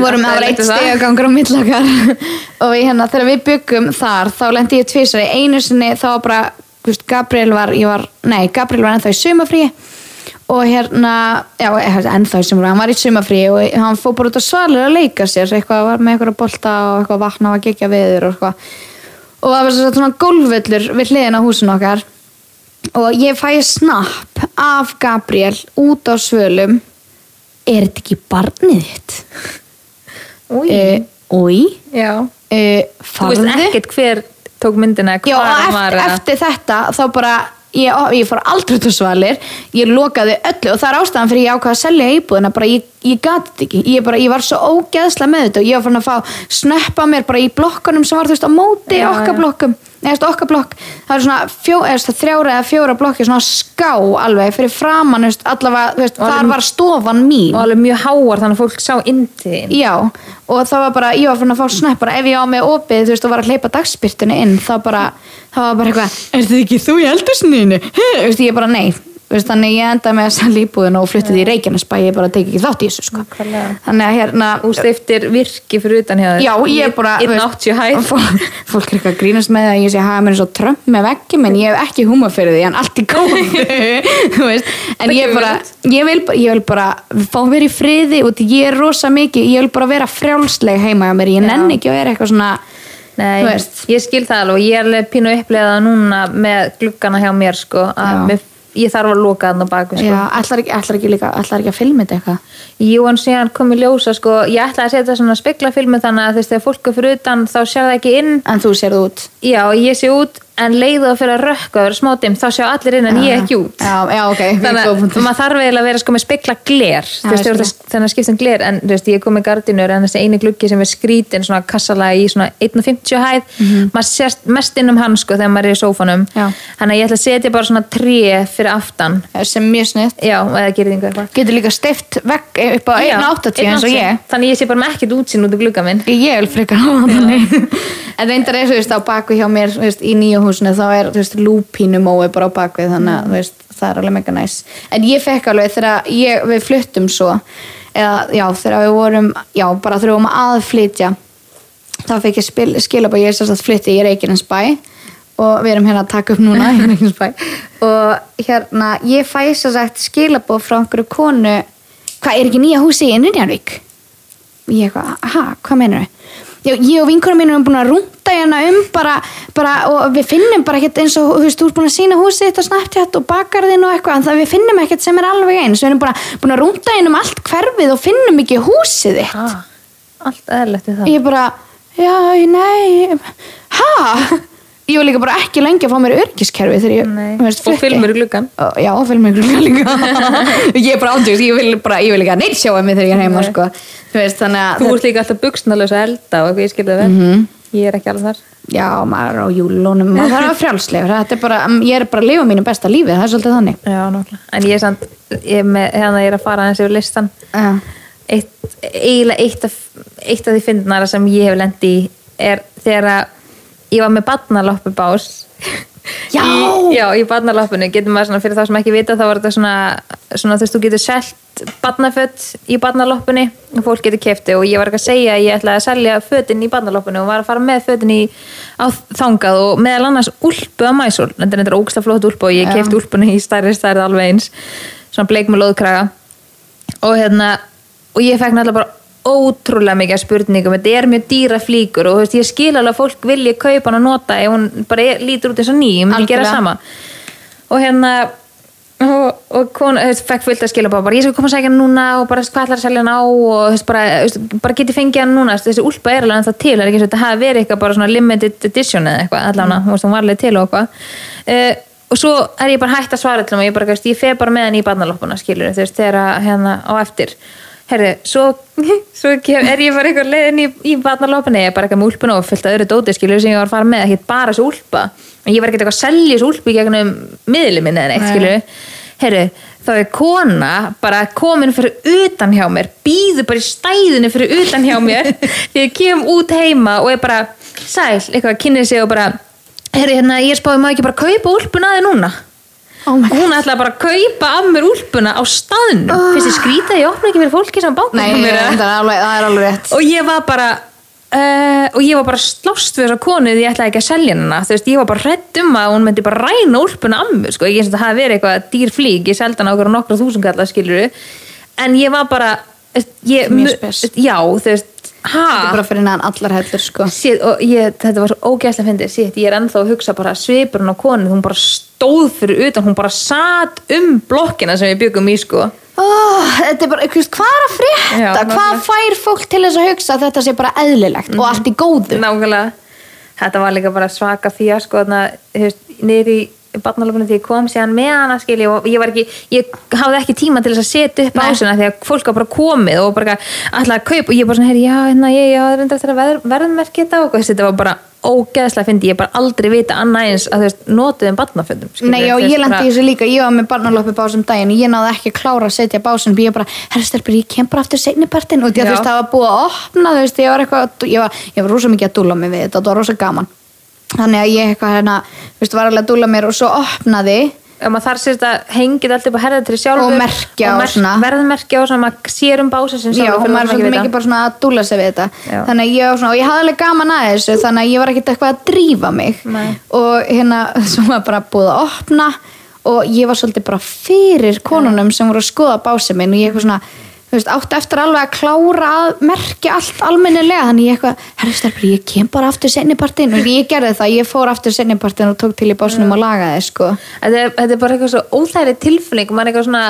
vorum að vera eitt stegagangur á millakar og við, hérna, þegar við byggum þar þá lendi ég tvísvar í einu sinni þá var bara, þú veist, Gabriel var, var nei, Gabriel var ennþá í sumafríi og hérna, já, ennþá í sumafríi hann var í sumafríi og hann fór bara út á svalur að leika sér, eitthvað var með eitthvað bolta og eitthvað vakna og að gegja veður og eitthvað. Og það var svo svona gólfvöllur við hliðin á húsin okkar. Og ég fæ snapp af Gabriel út á svölum er þetta ekki barnið þitt?
Új,
Uh, új
já.
Uh,
Þú veist ekkert hver tók myndina
Já,
hvað hann
eftir,
var að-
eftir þetta þá bara ég, ég fór aldrei til svalir. Ég lokaði öllu og það er ástæðan fyrir ég ákvaða að selja íbúðina. Bara ég, ég gati þetta ekki. Ég, bara, ég var svo ógeðslega með þetta og ég var fann að fá snöppa mér bara í blokkunum sem var þú veist á móti
Já,
okkar blokkum. Eða okkar blokk. Það er svona fjó, eða, þrjára eða fjóra blokki svona ská alveg fyrir framann allavega, þú veist, þar var stofan mín.
og alveg mjög háar þannig að fólk sá inn til þín.
Já, og það var bara, ég var fann að fá snöpp bara ef ég á með opið, þú veist, og var að hleypa dagspyrtunni inn, þá bara, það var bara eitthvað, er ekki veist, veist, þannig ég endaði með að selja íbúðin og flyttið í Reykjanesbæ, ég bara teki ekki þátt í þessu, sko. Þannig að hérna,
Þú stiftir virki fyrir utan hjá þér.
Já, ég er bara,
Inn 80 hæð.
fólk, er eitthvað að grínast með það að ég sé hafa mér svo trömp með veggjum en ég hef ekki húma fyrir því, en allt þú veist, en ég bara, ég vil, ég vil bara fá að vera í friði og ég er rosa mikið, ég vil bara vera frjálsleg heima hjá mér, ég nenni ekki að vera eitthvað svona
Nei,
veist.
ég skil það alveg, ég er pínu upplegað núna með gluggana hjá mér sko, að mér, ég þarf að loka þarna baku sko.
Já, ætlar ekki, ætlar ekki líka, ætlar ekki að filma þetta eitthvað?
Jú, en síðan kom í ljósa sko, ég ætlaði að setja svona speklafilmu þannig að þú veist, þegar fólk er fyrir utan þá sér það ekki inn,
En þú sérðu út?
Já, ég sé út en leiðu að fyrir að rökka og vera smótim þá sjá allir inn en ég ekki út.
Já, já, ok
þannig að maður þarf eiginlega að vera sko með spekla gler. Þannig að skipta um gler en veist, ég kom með gardinur en þessi eini gluggi sem er skrítin svona kassalega í svona 1.50 hæð maður sérst mest inn um hann sko þegar maður er í sófanum. Þannig að ég ætla að setja bara svona tré fyrir aftan.
Sem mjög snitt Getur líka stift vekk upp á
Já,
1.80 eins og
1,80.
ég.
Þannig að ég sé bara með ekkert útsinn út af glugga minn.
Ég vil þannig. En reyndar húsinu þá er veist lúpínumói bara á baku þannig að þú veist það er alveg mega næs En ég fekk alveg þegar ég, við fluttum svo eða já þegar við vorum já bara vorum að flytja þá fekk ég spil, skilabá ég er sérst að flytja í Reykjanesbæ og við erum hérna að taka upp núna í Reykjanesbæ og hérna ég fæ sérst skilabó frá einhverju konu hvað er ekki nýja húsi í Nynjarvík? ég eitthvað, ha, hvað meinar við? Já, ég og vinkunum mínum erum búin að rúnda hérna um bara, bara og við finnum bara ekkert eins og, þú veist, þú ert búin að sína húsið þetta Snapchat og bakarðin og eitthvað en það við finnum ekkert sem er alveg eins. Við erum bara búin að rúnda hérna um allt hverfið og finnum ekki húsið þitt.
Ah, allt eðlert við það.
Ég bara, já, nei ha? Ég var líka bara ekki lengi að fá mér örgiskerfi þegar ég
Nei.
þú veist,
og
flutti.
filmur í gluggan
Og- Já, filmur í gluggan líka Ég er bara ándjóðs, ég vil bara, ég vil líka neitt sjá að mig þegar ég er heima, sko Þú veist, þannig að
þú ert líka alltaf buksnalösa elda og eitthvað ég skilði vel
Mhm.
ég er ekki alveg þar
Já, maður á júlunum, maður þarf að frjálslegur Þetta er bara, ég er bara að lifa mínu besta lífi Það er svolítið þannig
Já, nákvæmlega. En ég er samt, ég er með, hérna ég er að fara aðeins yfir listan.
Já,
Eitt, eiginlega eitt af, eitt af því fyndnara sem ég hef lendi í er þegar að ég var með badnaloppu bás.
Já!
Í, já, í badnaloppinu getur maður svona, fyrir þá sem ekki vita, þá var þetta svona, svona þú veist, þú getur selt badnafött í badnaloppunni og fólk getur kefti og ég var ekki að segja að ég ætlaði að selja fötin í badnaloppinu og var að fara með fötin í á þangað og meðal annars úlpu á mæsul, þetta er ógsta flott úlpu og ég
Já.
kefti úlpunni í stærri stærri alveg eins, svona bleik með loðkraga og hérna og ég fekk náttúrulega bara ótrúlega mikið spurningum, þetta er mjög dýra flíkur og veist, ég skil alveg að fólk vilji kaupa hann að nota ef hún bara er, lítur út eins og ný ég myndi gera sama. Og hérna og, og þú veist, fekk fullt að skila bara, ég skal koma að segja hann núna og bara hvað ætlar að selja hann á? Og veist, bara, bara geti fengið hann núna? Þessi úlpa er alveg ennþá til, það er ekki eins og þetta hafi verið eitthvað bara limited edition eða eitthvað allavega, veist, hún var alveg til og eitthvað. Uh, og svo er ég bara hægt að svara til og ég bara, þú veist, ég fer bara með hann í barnaloppuna skilur, þegar hérna á eftir herðu, svo, svo er ég bara eitthvað leiðin í, í barnaloppuna ég er bara eitthvað með úlpuna og fullt að öðru dóti skilur sem ég var að fara með, ekki bara þessu úlpa. En ég var ekkert eitthvað að selja þessu úlpu í gegnum miðli minni eða neitt,
Nei.
skilur herru, þá er kona bara komin fyrir utan hjá mér býður bara í stæðinu fyrir utan hjá mér. Því ég kem út heima og er bara sæl, eitthvað kynnið sig og bara herru, hérna, ég spáði maður ekki bara kaupa úlpuna að þið núna
oh
og hún ætlaði bara að kaupa af mér úlpuna á staðnum.
Ah.
finnst ég skrítið að ég opna ekki fyrir fólki sem báka
Nei, það er alveg, er rétt.
Og ég var bara uh, og ég var bara slást við þessa konu því ég ætlaði ekki að selja hennar þú veist, ég var bara hrætt um að hún myndi bara ræna úlpuna af mér, sko, ekki eins og það hafi verið eitthvað dýr flík, ég seldi hann á okkur nokkra þúsund kallar skilur en ég var bara ég,
Mjög spes.
já, þú veist,
Þetta er bara fyrir neðan allar hellur, sko.
Og ég, þetta var svo ógæslega fyndið. Shit, ég er ennþá að hugsa bara svipurinn á konu hún bara stóð fyrir utan hún bara satt um blokkina sem við byggum í sko.
Oh, þetta er bara, hvað er að frétta?
Já,
hvað
nákvæmlega.
fær fólk til þess að hugsa að þetta sé bara eðlilegt og allt í góðu?
nákvæmlega. Þetta var líka bara svaka fía sko niður í barnalöpunum því ég kom síðan með hana skilji og ég var ekki, ég hafði ekki tíma til þess að setja upp ásina því að fólk var bara komið og bara alltaf að kaupa og ég bara svona, heyri, já, hérna, ég, já, það er eftir að verð, verðmerki þetta og þetta var bara ógeðslega fyndi, ég bara aldrei vita annað eins að þú veist, notuðum barnaföndum
Nei, já, ég lendi í þessu líka, ég var með barnaloppi básum daginn og ég náði ekki að klára að setja básum ég bara, herra stelpur, ég kem bara aftur seinnipartin og því að þú veist, það var búið að opna þú veist, ég var eitthvað, ég var, ég var rosa mikið að dúlla mig við þetta, þetta var rosa gaman þannig að ég eitthvað hérna, veist, var alveg að dúlla mér og svo opnaði
ef maður þarf sérst að hengið allt upp á herðatri sjálfur
Og merkja og svona.
verðmerkja og svona, maður sér um bása sem
Já,
sjálfur
hún var svolítið mikið bara svona að dúlla sig við þetta
Já.
þannig að ég var svona, og ég hafði alveg gaman að þessu þannig að ég var ekkert eitthvað að drífa mig
Nei.
og hérna, svo var bara búið að opna og ég var svolítið bara fyrir konunum sem voru að skoða básið minn og ég eitthvað svona veist, átti eftir alveg að klára að merkja allt almennilega. Þannig ég eitthvað, herru stelpur, ég kem bara aftur sennipartin og ég gerði það, ég fór aftur sennipartin og tók til í básnum og lagaði sko.
þetta þetta er bara eitthvað svo óþæri tilfinning. Er eitthvað svona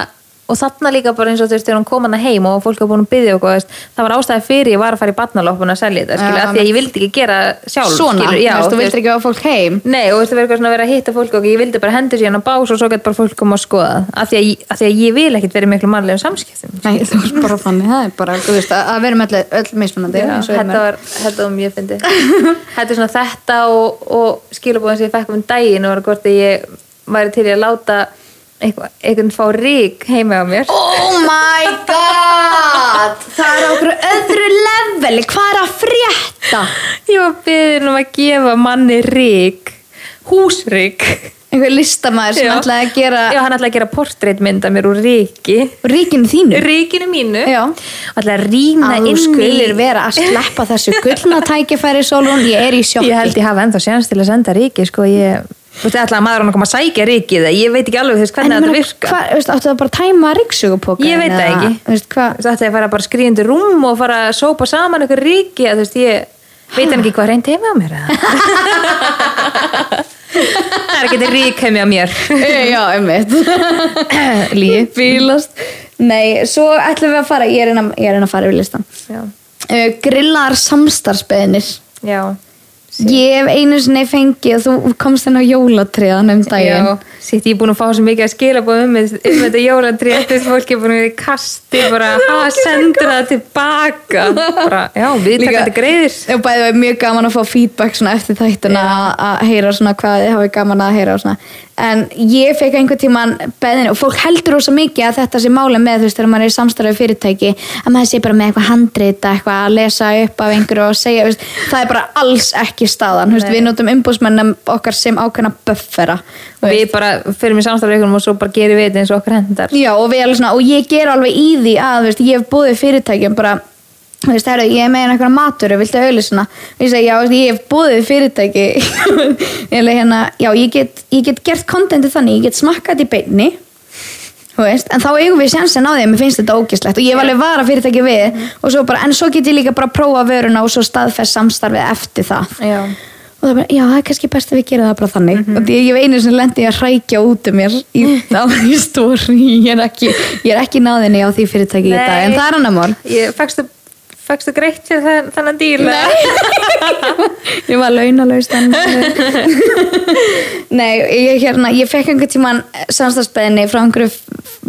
og þarna líka bara eins og þú veist, þegar hún kom hana heim og fólk var búin að byggja okkur, það var ástæði fyrir ég var að fara í barnaloppun að selja þetta, skilur,
Já,
af því að ég vildi ekki gera sjálf,
svona,
skilur, já,
þú vildir ekki að fólk heim.
Nei, og þú veist, það verður svona að vera að hitta fólk og ég vildi bara hendi síðan á bás og svo gett bara fólk koma að skoða af því að, af því að ég vil ekkit verið miklu mannlegum samskiptum
Nei, þú veist bara þannig, það er bara, þú veist, að, að verum öll, öll mismunandi
Já, þetta var, þetta var mjög fyndið Þetta er svona þetta og, og í einhvern fá rík heima á mér.
Oh my god! Það er okkur öðru leveli. Hvað er að frétta?
Ég var beðin um að gefa manni rík húsrík.
Einhver listamæður sem ætlaði að gera
Já, hann ætlaði að gera portrétmynd af mér úr ríki.
Ríkinu þínu?
Ríkinu mínu.
Já.
ætlaði að rýna
að þú
inn
skulir
í
vera að sleppa þessu gullna tækifæri Sólrún, ég er í sjokki.
Ég held ég hafa ennþá séns til að senda ríki sko, ég, þú veist, ætlaði að maður hann að koma að sækja ríkið ég veit ekki alveg þú veist, hvernig þetta virka
hvað, veist, áttu það bara að tæma ríksugupóka
Ég veit það ekki.
Þú veist,
ætti að fara bara undir rúm og fara að sópa saman ykkur ríki þú veist, ég veit hann ekki hvað reynd heimi á mér? Það er ekki þetta rík heimi á mér.
Já, einmitt.
Líi
Fílast Nei, svo ætlum við að fara Ég er einn að, fara yfir listan
Já,
Grillaðar samstarfsbeðinir
já,
Ég hef einu sinni fengið og þú komst henni á jólatriðan um daginn.
Já. Sitt ég er búin að fá svo mikið að skila búin um, um þetta jólandri eftir fólki er búin að vera í kasti bara, ha, sendur það tilbaka. Bara, já, við taka þetta greiðir.
Og bæði var mjög gaman að fá feedback eftir þættina að- að heyra svona hvað þið hafið gaman að heyra en ég fekk einhvern tíman beðinu og fólk heldur ósa mikið að þetta sé máli með þú veist þegar maður er í samstarfið fyrirtæki að maður sé bara með eitthvað handrita eitthvað að lesa upp af einhverju og segja það er bara alls ekki staðan veist,
Nei.
við notum umbúsmennum okkar sem ákveðna buffera veist.
Við bara fyrir mig samstæðleikunum og svo bara gerir við þetta eins og okkur hendar
Já, og, svona, og ég ger alveg í því að veist, ég hef búið fyrirtækjum bara veist, herru, ég er með einhverja matur viltu auðlýsina? og ég segi, já, veist, ég hef búið fyrirtæki hérna, já, ég get, ég get gert kontentið þannig, ég get smakkað í beinni veist, en þá eigum við sjansin á því að mér finnst þetta ógislegt og ég hef alveg vara fyrirtæki við og svo bara, en svo get ég líka bara prófa vöruna og svo staðfest samstarfið eftir það.
Já,
og það er bara, já, það er kannski best að við gerum það bara þannig. Og því ég hef einu sem lendi að hrækja út um mér í, á í stóri. Ég er ekki, ekki náðinni á því fyrirtæki í
Nei.
dag, en það er annar mál.
Ég fækstu, fækstu greitt fyrir þenn, þennan díl
ég var launalaust nei, ég hérna ég fekk einhvern tíman samstagsbeðinni frá einhverju,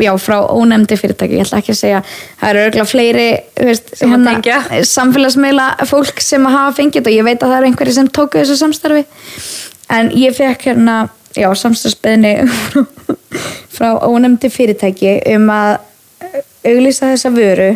já, frá ónefndi fyrirtæki. Ég ætla ekki að segja, það eru örgulega fleiri veist,
tengja.
samfélagsmiðla fólk sem hafa fengið og ég veit að það eru einhverju sem tóku þessu samstarfi. En ég fekk hérna já, samstagsbeðinni frá ónefndi fyrirtæki um að auglýsa þessa vöru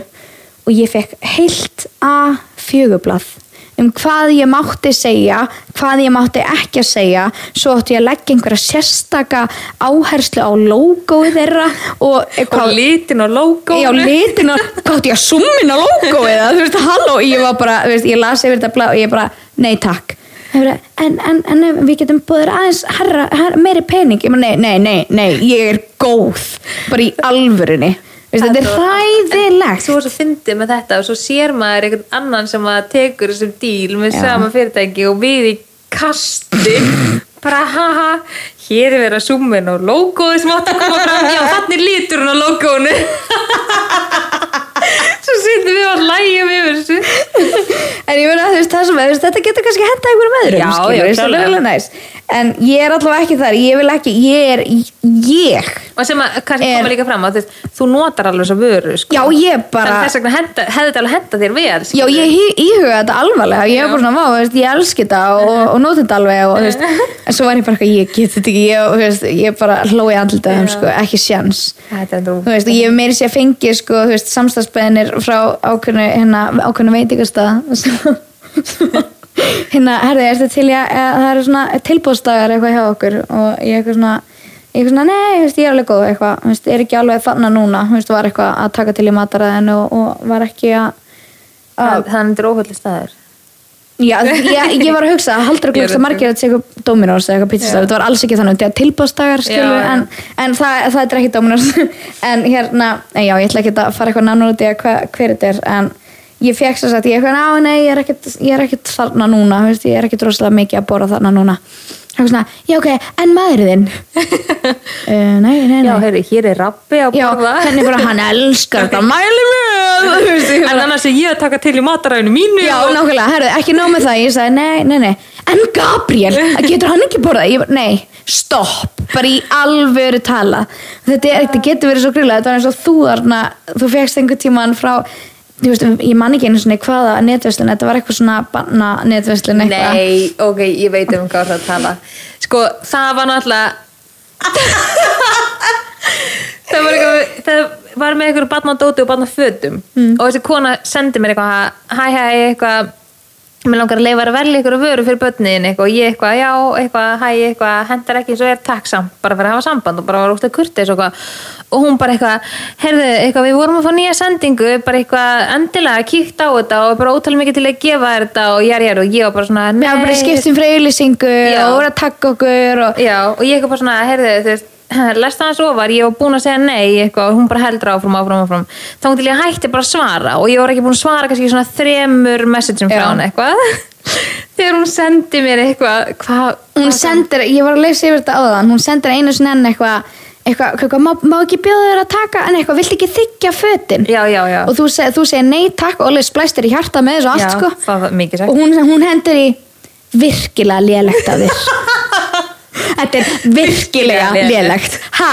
og ég fekk heilt að fjögublað um hvað ég mátti segja hvað ég mátti ekki að segja. Svo átti ég að leggja einhverja sérstaka áherslu á logoið þeirra og,
og litin og logo
Já, litin og hvað átti ég að summin á logoið það, þú veist, halló, ég var bara veist, ég las yfir þetta og ég bara, nei takk. En, en, en við getum búið aðeins herra, herra, meiri pening? Ég bara, nei, nei, nei, nei, ég er góð bara í alvörunni Veist, þetta er hræðilegt
Svo er svo fyndið með þetta og svo sér maður einhvern annan sem að tekur þessum díl með
Já.
sama fyrirtæki og við í kasti bara haha hér er verið að summin og logoði sem átt að koma fram já þannig lítur hún á logoinu. Svo sittum við að lægjum yfir þessu.
En ég meina, þú veist, það sem, veist, þetta getur kannski henda einhverjum öðrum,
Já,
skilur,
já,
það er alveg næs. En ég er allavega ekki þar, ég vil ekki, ég er, ég,
og sem að kannski
Er-
koma líka fram að þú, þú notar alveg þessa vöru sko.
já, ég bara,
þess vegna henda, hefði þetta alveg henda þér vel
já, ég íhuga þetta alvarlega, ég er bara svona, vá, ég elski þetta og, og nota þetta alveg og, þú veist, en svo var ég bara ég get þetta ekki, ég, veist, ég bara hlói andlitaðum, sko, ekki sjans. Veist, ég meiri sér fengið, sko, þú veist, samstagsbeðinir frá ákveðnu, hérna, ákveðnu veitingastað, hérna, herði, er þetta til ég, það eru svona tilbúðsdagar eitthvað hjá okkur og ég eitthvað svona, eitthvað svona, nei, veist, ég er alveg góð eitthvað, ég er ekki alveg þarna núna, var eitthvað að taka til í mataræðinu og, og var ekki að, að
Það er óhullu staður
Já, ég, ég var að hugsa að haldur að margir að segja Dominos eða eitthvað pizzastafur, þetta var alls ekki þannig þetta er
já.
en, en það, það er ekki Dominos. En hérna, en já, ég ætla ekki að fara eitthvað nánar út í að hver þetta er en ég fekk svo að ég eitthvað, ná, nei, ég er ekkert ég er ekkert þarna núna, veist, ég er ekkert rosalega mikið að borða þarna núna. Eitthvað svona, já ok, en maðurinn uh, nei, nei, nei
Já, heyrðu, hér er rabbi að
Já,
borða.
henni bara, hann elskar þetta mæli ég
En annars er ég að taka til í mataræðinu mínu.
Já, nákvæmlega, herðu, ekki nóg með það Ég sagði, nei, nei, nei. En Gabriel, getur hann ekki borðað? Ég nei, stopp Bara í alvöru tala. Þetta, er, þetta getur verið svo grilla Þetta var eins og þú þarna Þú fegst einhvern tímann frá veist, ég man ekki einu svona hvaða netverslun Þetta var eitthvað svona banna netverslun eitthvað.
Nei, ok, ég veit um hvað það að tala. Sko, það var náttúrulega Það var eitthvað Það var með eitthvað barn á dóti og barn á fötum.
Mm.
og þessi kona sendi mér eitthvað hæ hæ, eitthvað mér langar að leifa þér að velja ykkur vöru fyrir börnin og ég eitthvað, já, eitthvað, hæ, eitthvað hendar ekki, svo er takk samt, bara fyrir að hafa samband og bara var úrstu kurtis og og hún bara eitthvað, heyrðu, eitthvað við vorum að fá nýja sendingu, bara eitthvað endilega kíkt á þetta og bara ótal mikið til að gefa þetta og ég er og ég var bara svona
Já, bara skiptum frá auðlýsingu
Já.
og voru að takka okkur og...
Já, og ég eitthvað bara svona, heyrðu, þú veist lest hans ofar, ég var búin að segja nei eitthvað, og hún bara heldur áfram, áfram, áfram. Þá til ég hætti bara að svara og ég var ekki búin að svara kannski svona þremur messageum frá hann eitthvað. Þegar hún sendi mér eitthvað hvað,
Hún sendir, ég var að leysa yfir þetta áðan Hún sendir einu sinni enn eitthvað eitthvað, eitthvað má, má ekki bjóða þér að taka en eitthvað, viltu ekki þykja fötin?
Já, já, já,
og þú, seg, þú segir nei takk og alveg splæstir í hjarta með þessu allt sko. og hún, hún hendur í virkilega lélegt af þér þetta er virkilega ha?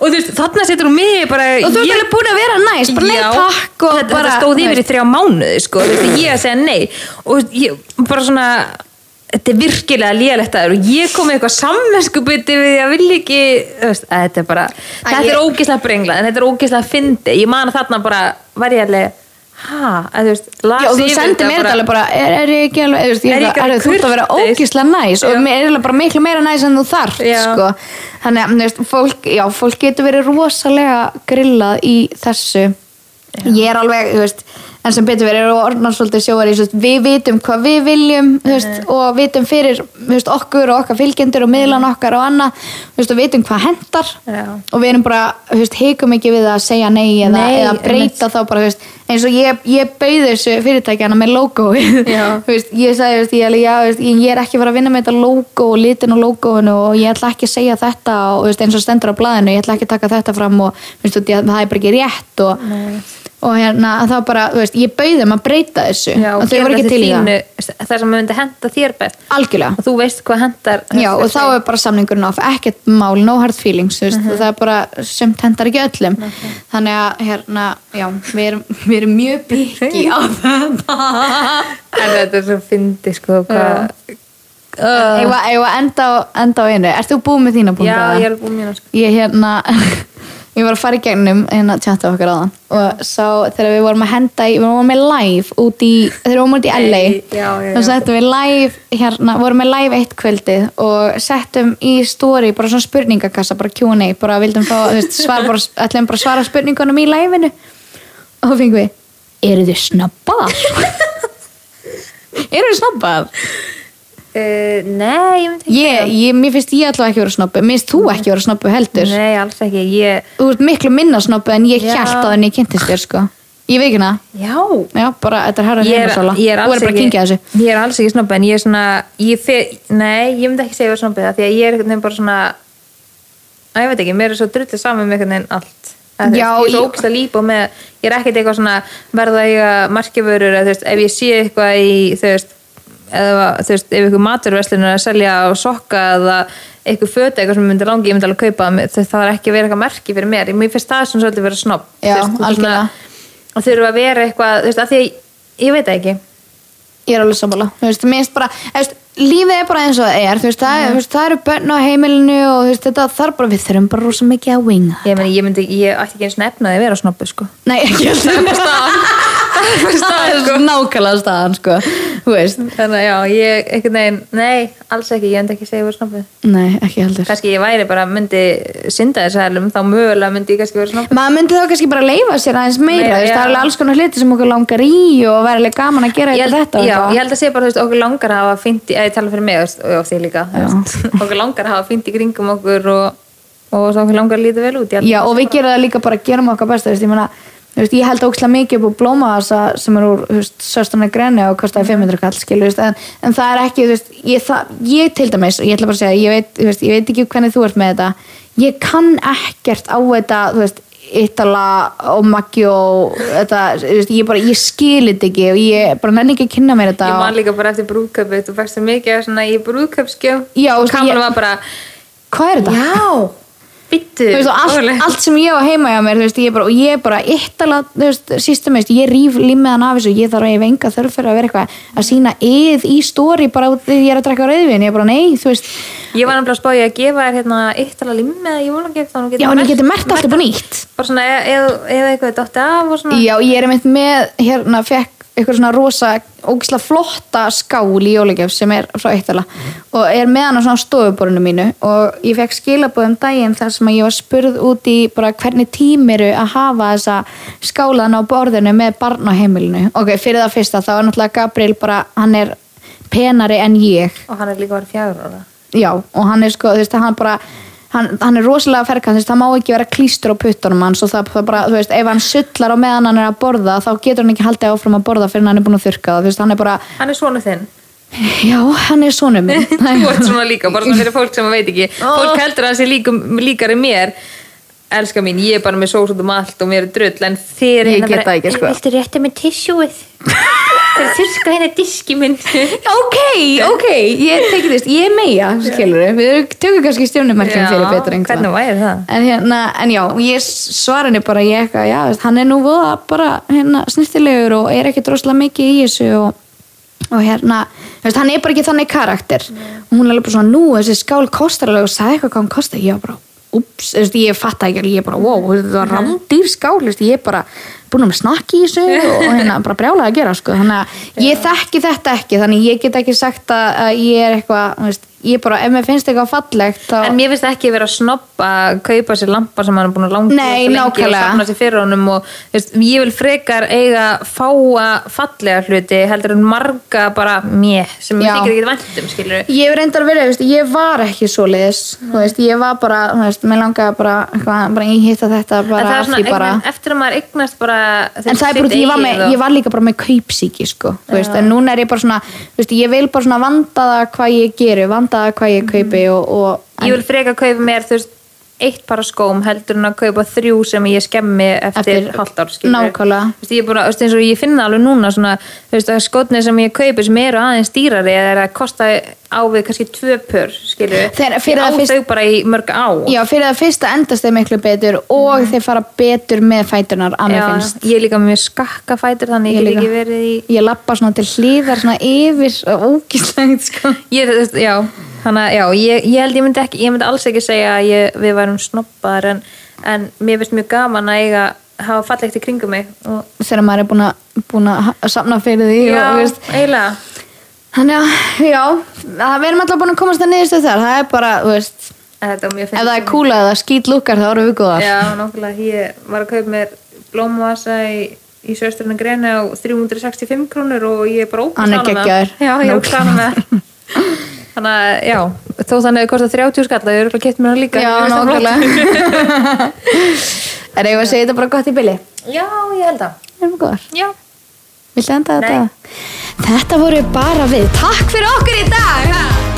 og þú veist, þarna setur hún mig bara
og þú ert
ég-
búin að vera næst bara nei takk og
þetta,
bara
þetta stóð yfir í þrjá mánuði sko, þú veist, ég að segja nei. Og ég bara svona þetta er virkilega lélegt aður og ég kom með eitthvað sammenskupiti við að vilja ekki veist, þetta er bara þetta
ég-
er ógislega brengla en þetta er ógislega fyndi ég man að þarna bara var ég alveg hæ, þú
Já, sendir mér þetta alveg bara, er, er ég ekki alveg, þú
Er
er
alveg
ert að vera ógislega næs og
Já.
er eiginlega bara miklu meira næs en þú þarft,
Já.
sko. Þannig að, veist, fólk, já, fólk getur verið rosalega grillað í þessu. Ég er alveg, þú veist, en sem betur verið eru orðnar svolítið sjóar í, þú veist, við vitum hvað við viljum, veist, og vitum fyrir, veist, okkur og okkar fylgjendur og miðlan okkar og annað, og vitum hvað hendar
Já.
og við erum bara, heikum ekki við að segja nei eða,
Nei,
eða breyta þá bara, eins og ég, ég bauði þessu fyrirtækjana með veist, ég sagði, ég, ég, ég er ekki fara að vinna með þetta logo og litin og logoinu og ég ætla ekki að segja þetta og eins og stendur á blaðinu, ég ætla ekki að taka þetta fram og það er bara ekki rétt og, og hérna, þá bara, þú veist, ég bauði um að breyta þessu.
Já,
og þau voru ekki til í það.
það sem myndi henda þér best.
Algjörlega.
Og þú veist hvað hendar
Já, og þá er bara samningurinn off, ekkert mál, no hard feelings, veist, það er bara sumt hendar ekki öllum. Þannig að, hérna, já, við erum, við erum mjög byggi á þetta.
En þetta er svo fyndi sko hvað
uh. enda, á- enda á einu, ert þú búið með þína punkta?
já, ég er búin mjög sko.
Ég, hérna, ég var að fara í gegnum hérna tjata okkar áðan og sá þegar við vorum að henda í, við vorum með live út í, þegar við vorum út í LA þá settum við live hérna, vorum með live eitt kvöldið og settum í story bara svona spurningakassa, bara Q&A bara vildum fá, þú veist, svara bara ætlum bara svara spurningunum í liveinu og þá fengum við, eru þið snabbar? eru þið snabbar?
Uh, nei, ég myndi ekki
Ég, ég, mér finnst ég allavega ekki vera snobbu Mér finnst þú ekki vera snobbu heldur.
Nei, alls ekki, ég
Þú ert miklu minna snobbu en ég hjælt á þenni kynntist þér sko. Ég veit ekki hana.
Já.
Já, bara, þetta er herra
er, er
Þú er bara að kynkja þessu.
Ég er alls ekki snobbi en ég er svona ég fe, Nei, ég myndi ekki segja snobbi það því að ég er veginn bara svona að ég veit ekki, mér er svo drullið saman með einhvern veginn allt. Að,
Já,
veist, ég er ógst að lípa með ég er ekkert eitthvað svona verða ég að veist, ef ég sé eitthvað í veist, eða þú veist, ef ykkur maturverslun er að selja á sokka eða eitthvað föta, eitthvað sem ég myndi langi, ég myndi alveg kaupa það, það þarf ekki vera eitthvað merki fyrir mér. Mér finnst það svona svolítið
algjörlega.
svona- og þurfa að vera eitthvað, þú veist, að því að ég veit það ekki.
Ég er alveg sammála. Lífið er bara eins og það er. Veist, það, þú veist, það eru börn á heimilinu og veist, þetta þarf bara Við þurfum bara rosa mikið að winga
ég, meni, ég myndi, ég ætti ekki eins og nefnaði að vera snobbu sko.
Nei, ekki alltaf Það er nákvæmlega staðan sko.
þannig að já, ég, einhvern veginn nei, alls ekki, ég enda ekki segja að vera snobbuð
nei, ekki heldur.
Kannski ég væri bara, myndi synda þess aðlum, þá mögulega myndi ég kannski vera snobbuð
maður myndi þá kannski bara leifa sér aðeins meira,
já.
það er alveg alls konar hluti sem okkur langar í og alveg gaman að gera
ég held,
þetta og
já,
eitthvað.
ég held að sé bara, veist, okkur langar að hafa fínt í, eða ég tala fyrir mig, veist, og þig líka okkur langar að hafa fínt í kringum okkur og, og Ég
og við gerum það líka bara gerum okkar besta, veist, ég veist, ég held ókslega mikið upp á blóma þessa sem er úr, söstana greni og kostaði 500 kall, skilur, þú veist, en, en það er ekki, veist, ég, það, ég til dæmis ég ætla bara að segja, ég veit, ég veit ekki hvernig þú ert með þetta, ég kann ekkert á þetta, Ítala og Maggi og þetta, ég bara, ég skil þetta ekki og ég bara nenni ekki að kynna mér þetta
Ég man líka bara eftir brúðköpið, þú fækst það mikið í brúðköpskjö
Já,
og
ég-
var bara,
Hvað er þetta?
já,
og allt, allt sem ég á heima hjá mér veist, ég bara, og ég er bara ittala þú veist, sístum ég rýf limmiðan af þessu ég þarf að ég venga þörf fyrir að vera eitthvað að sína yð í stóri bara því ég er að drekka rauðvin, ég er bara nei,
Ég var nefnilega að spá ég að gefa þér hérna eittala limmi eða ég vona ekki eftir
já, en ég geti mert allt upp á nýtt.
Bara svona, e- eða eitthvað dotti af
já, ég er með, hérna, fekk eitthvað svona rosa, ógislega flotta skál í jólagjöf sem er frá eittala og er með hann á svona stofuborinu mínu og ég fekk skilabóðum daginn þar sem ég var spurð út í bara hvernig tímiru að hafa þessa skálan á borðinu með barn á heimilinu. Ok, fyrir það fyrsta, þá er náttúrulega Gabriel bara, hann er penari en ég.
Og hann er líka verið fjagur ára.
Já, og hann er sko, þú veist, hann bara hann, hann er rosalega veist, það má ekki vera klístur á puttunum hans og það, það bara, þú veist, ef hann sullar á meðan hann er að borða, þá getur hann ekki haldið áfram að borða fyrir hann er búin að þurrka það, þú veist, hann er bara
Hann er svona þinn.
Já, hann er sonur minn.
Þú ert svona líka, bara svona fyrir fólk sem veit ekki. Fólk heldur að það sé líkari mér Elska mín, ég er bara með sós út um allt og mér er drull En er
Ég get það ekki, sko.
Viltu rétta með tissjúið? Er þurrska hérna diski minn
ok, ok, ég tekið þess ég er meia, skilur við tökum kannski stjónumerkjum fyrir betur einhvað
Hvernig væri það?
en, hérna, en já, ég svara henni bara ég eitthvað, já, veist, hann er nú voða bara hérna, snirtilegur og er ekki droslega mikið í þessu og, og hérna, veist, hann er bara ekki þannig karakter og hún er alveg bara svona, nú, þessi skál kostar alveg og sagði eitthvað hvað hann kostar, ég var bara ups, ég fatt ekki, ég bara, wow þetta var rándýr skál, þú veist, ég er bara búin með snakki í þessu og hérna bara brjálega að gera, sko, þannig að ég þekki þetta ekki, þannig ég get ekki sagt að, að ég er eitthvað, þú veist, ég bara, ef mér finnst eitthvað fallegt, þá
En mér finnst ekki vera snobb að kaupa sér lampa sem hann er búin að langa
Nei,
og safna sér fyrir honum og veist, ég vil frekar eiga fáa fallega hluti heldur en marga bara mér sem ég þykir ekki væntum skilur
Ég reyndar verið, þú veist, ég var ekki svoleiðis, þú veist, ég var bara, mér langaði bara, eitthvað, bara ég hitta þetta bara
það svona,
því bara.
bara eftir að maður eignast bara
En það er bara út, ég var, með, ég var líka bara með kaupsíki, sko, en núna er ég bara svona, ég vil bara svona vanda það hvað ég geri, vanda það hvað ég kaupi og, og
ég vil freka kaupa mér þú veist eitt para skóm heldur en að kaupa þrjú sem ég skemmi eftir,
Eftir-
hálft ár
nákvæmlega.
Þú veist, ég, að, þú veist, ég finna alveg núna svona, veist, að skotnir sem ég kaupi sem eru aðeins dýrari eða er að kosta á við kannski tvö pör
Þegar- fyrir
ég á
að fyrst-
þau bara í mörg á
Já, fyrir það fyrsta endast þeir miklu betur og þeir fara betur með fætunar að mér finnst.
ég er líka með skakka fætur þannig
Ég
ég, verið í
Ég lappa svona til hlýðar svona yfir og ógíslegt, sko.
ég, já, þannig að já, ég, ég held ég myndi ekki, ég myndi alls ekki segja að ég, við værum snobbar en, en mér finnst mjög gaman að eiga hafa fallegt í kringum mig og,
Þegar maður er búin að, að safna fyrir því
já,
og, veist,
eiginlega.
Þannig að, já, það við erum alltaf búin að komast að niðurstu þar, það er bara, þú veist, ef það er kúla eða skýt lukkar þá erum við góðar.
Já, nákvæmlega, ég var að kaupa mér blómvasa í, í söstrinu greni á 365 krónur og ég er bara ógust
Hann er geggjaður.
Já, ég er ógust ánum með Þannig að, já, þó þannig að það kostar 30 skall að ég eru að kett mér hann líka
Já,
það
nákvæmlega. er eigum að segja þetta bara gott í bili?
Já, ég held að
Erum við góðar?
Já,
Viltu enda
Nei.
þetta? Þetta voru bara við. Takk fyrir okkur í dag! Ha?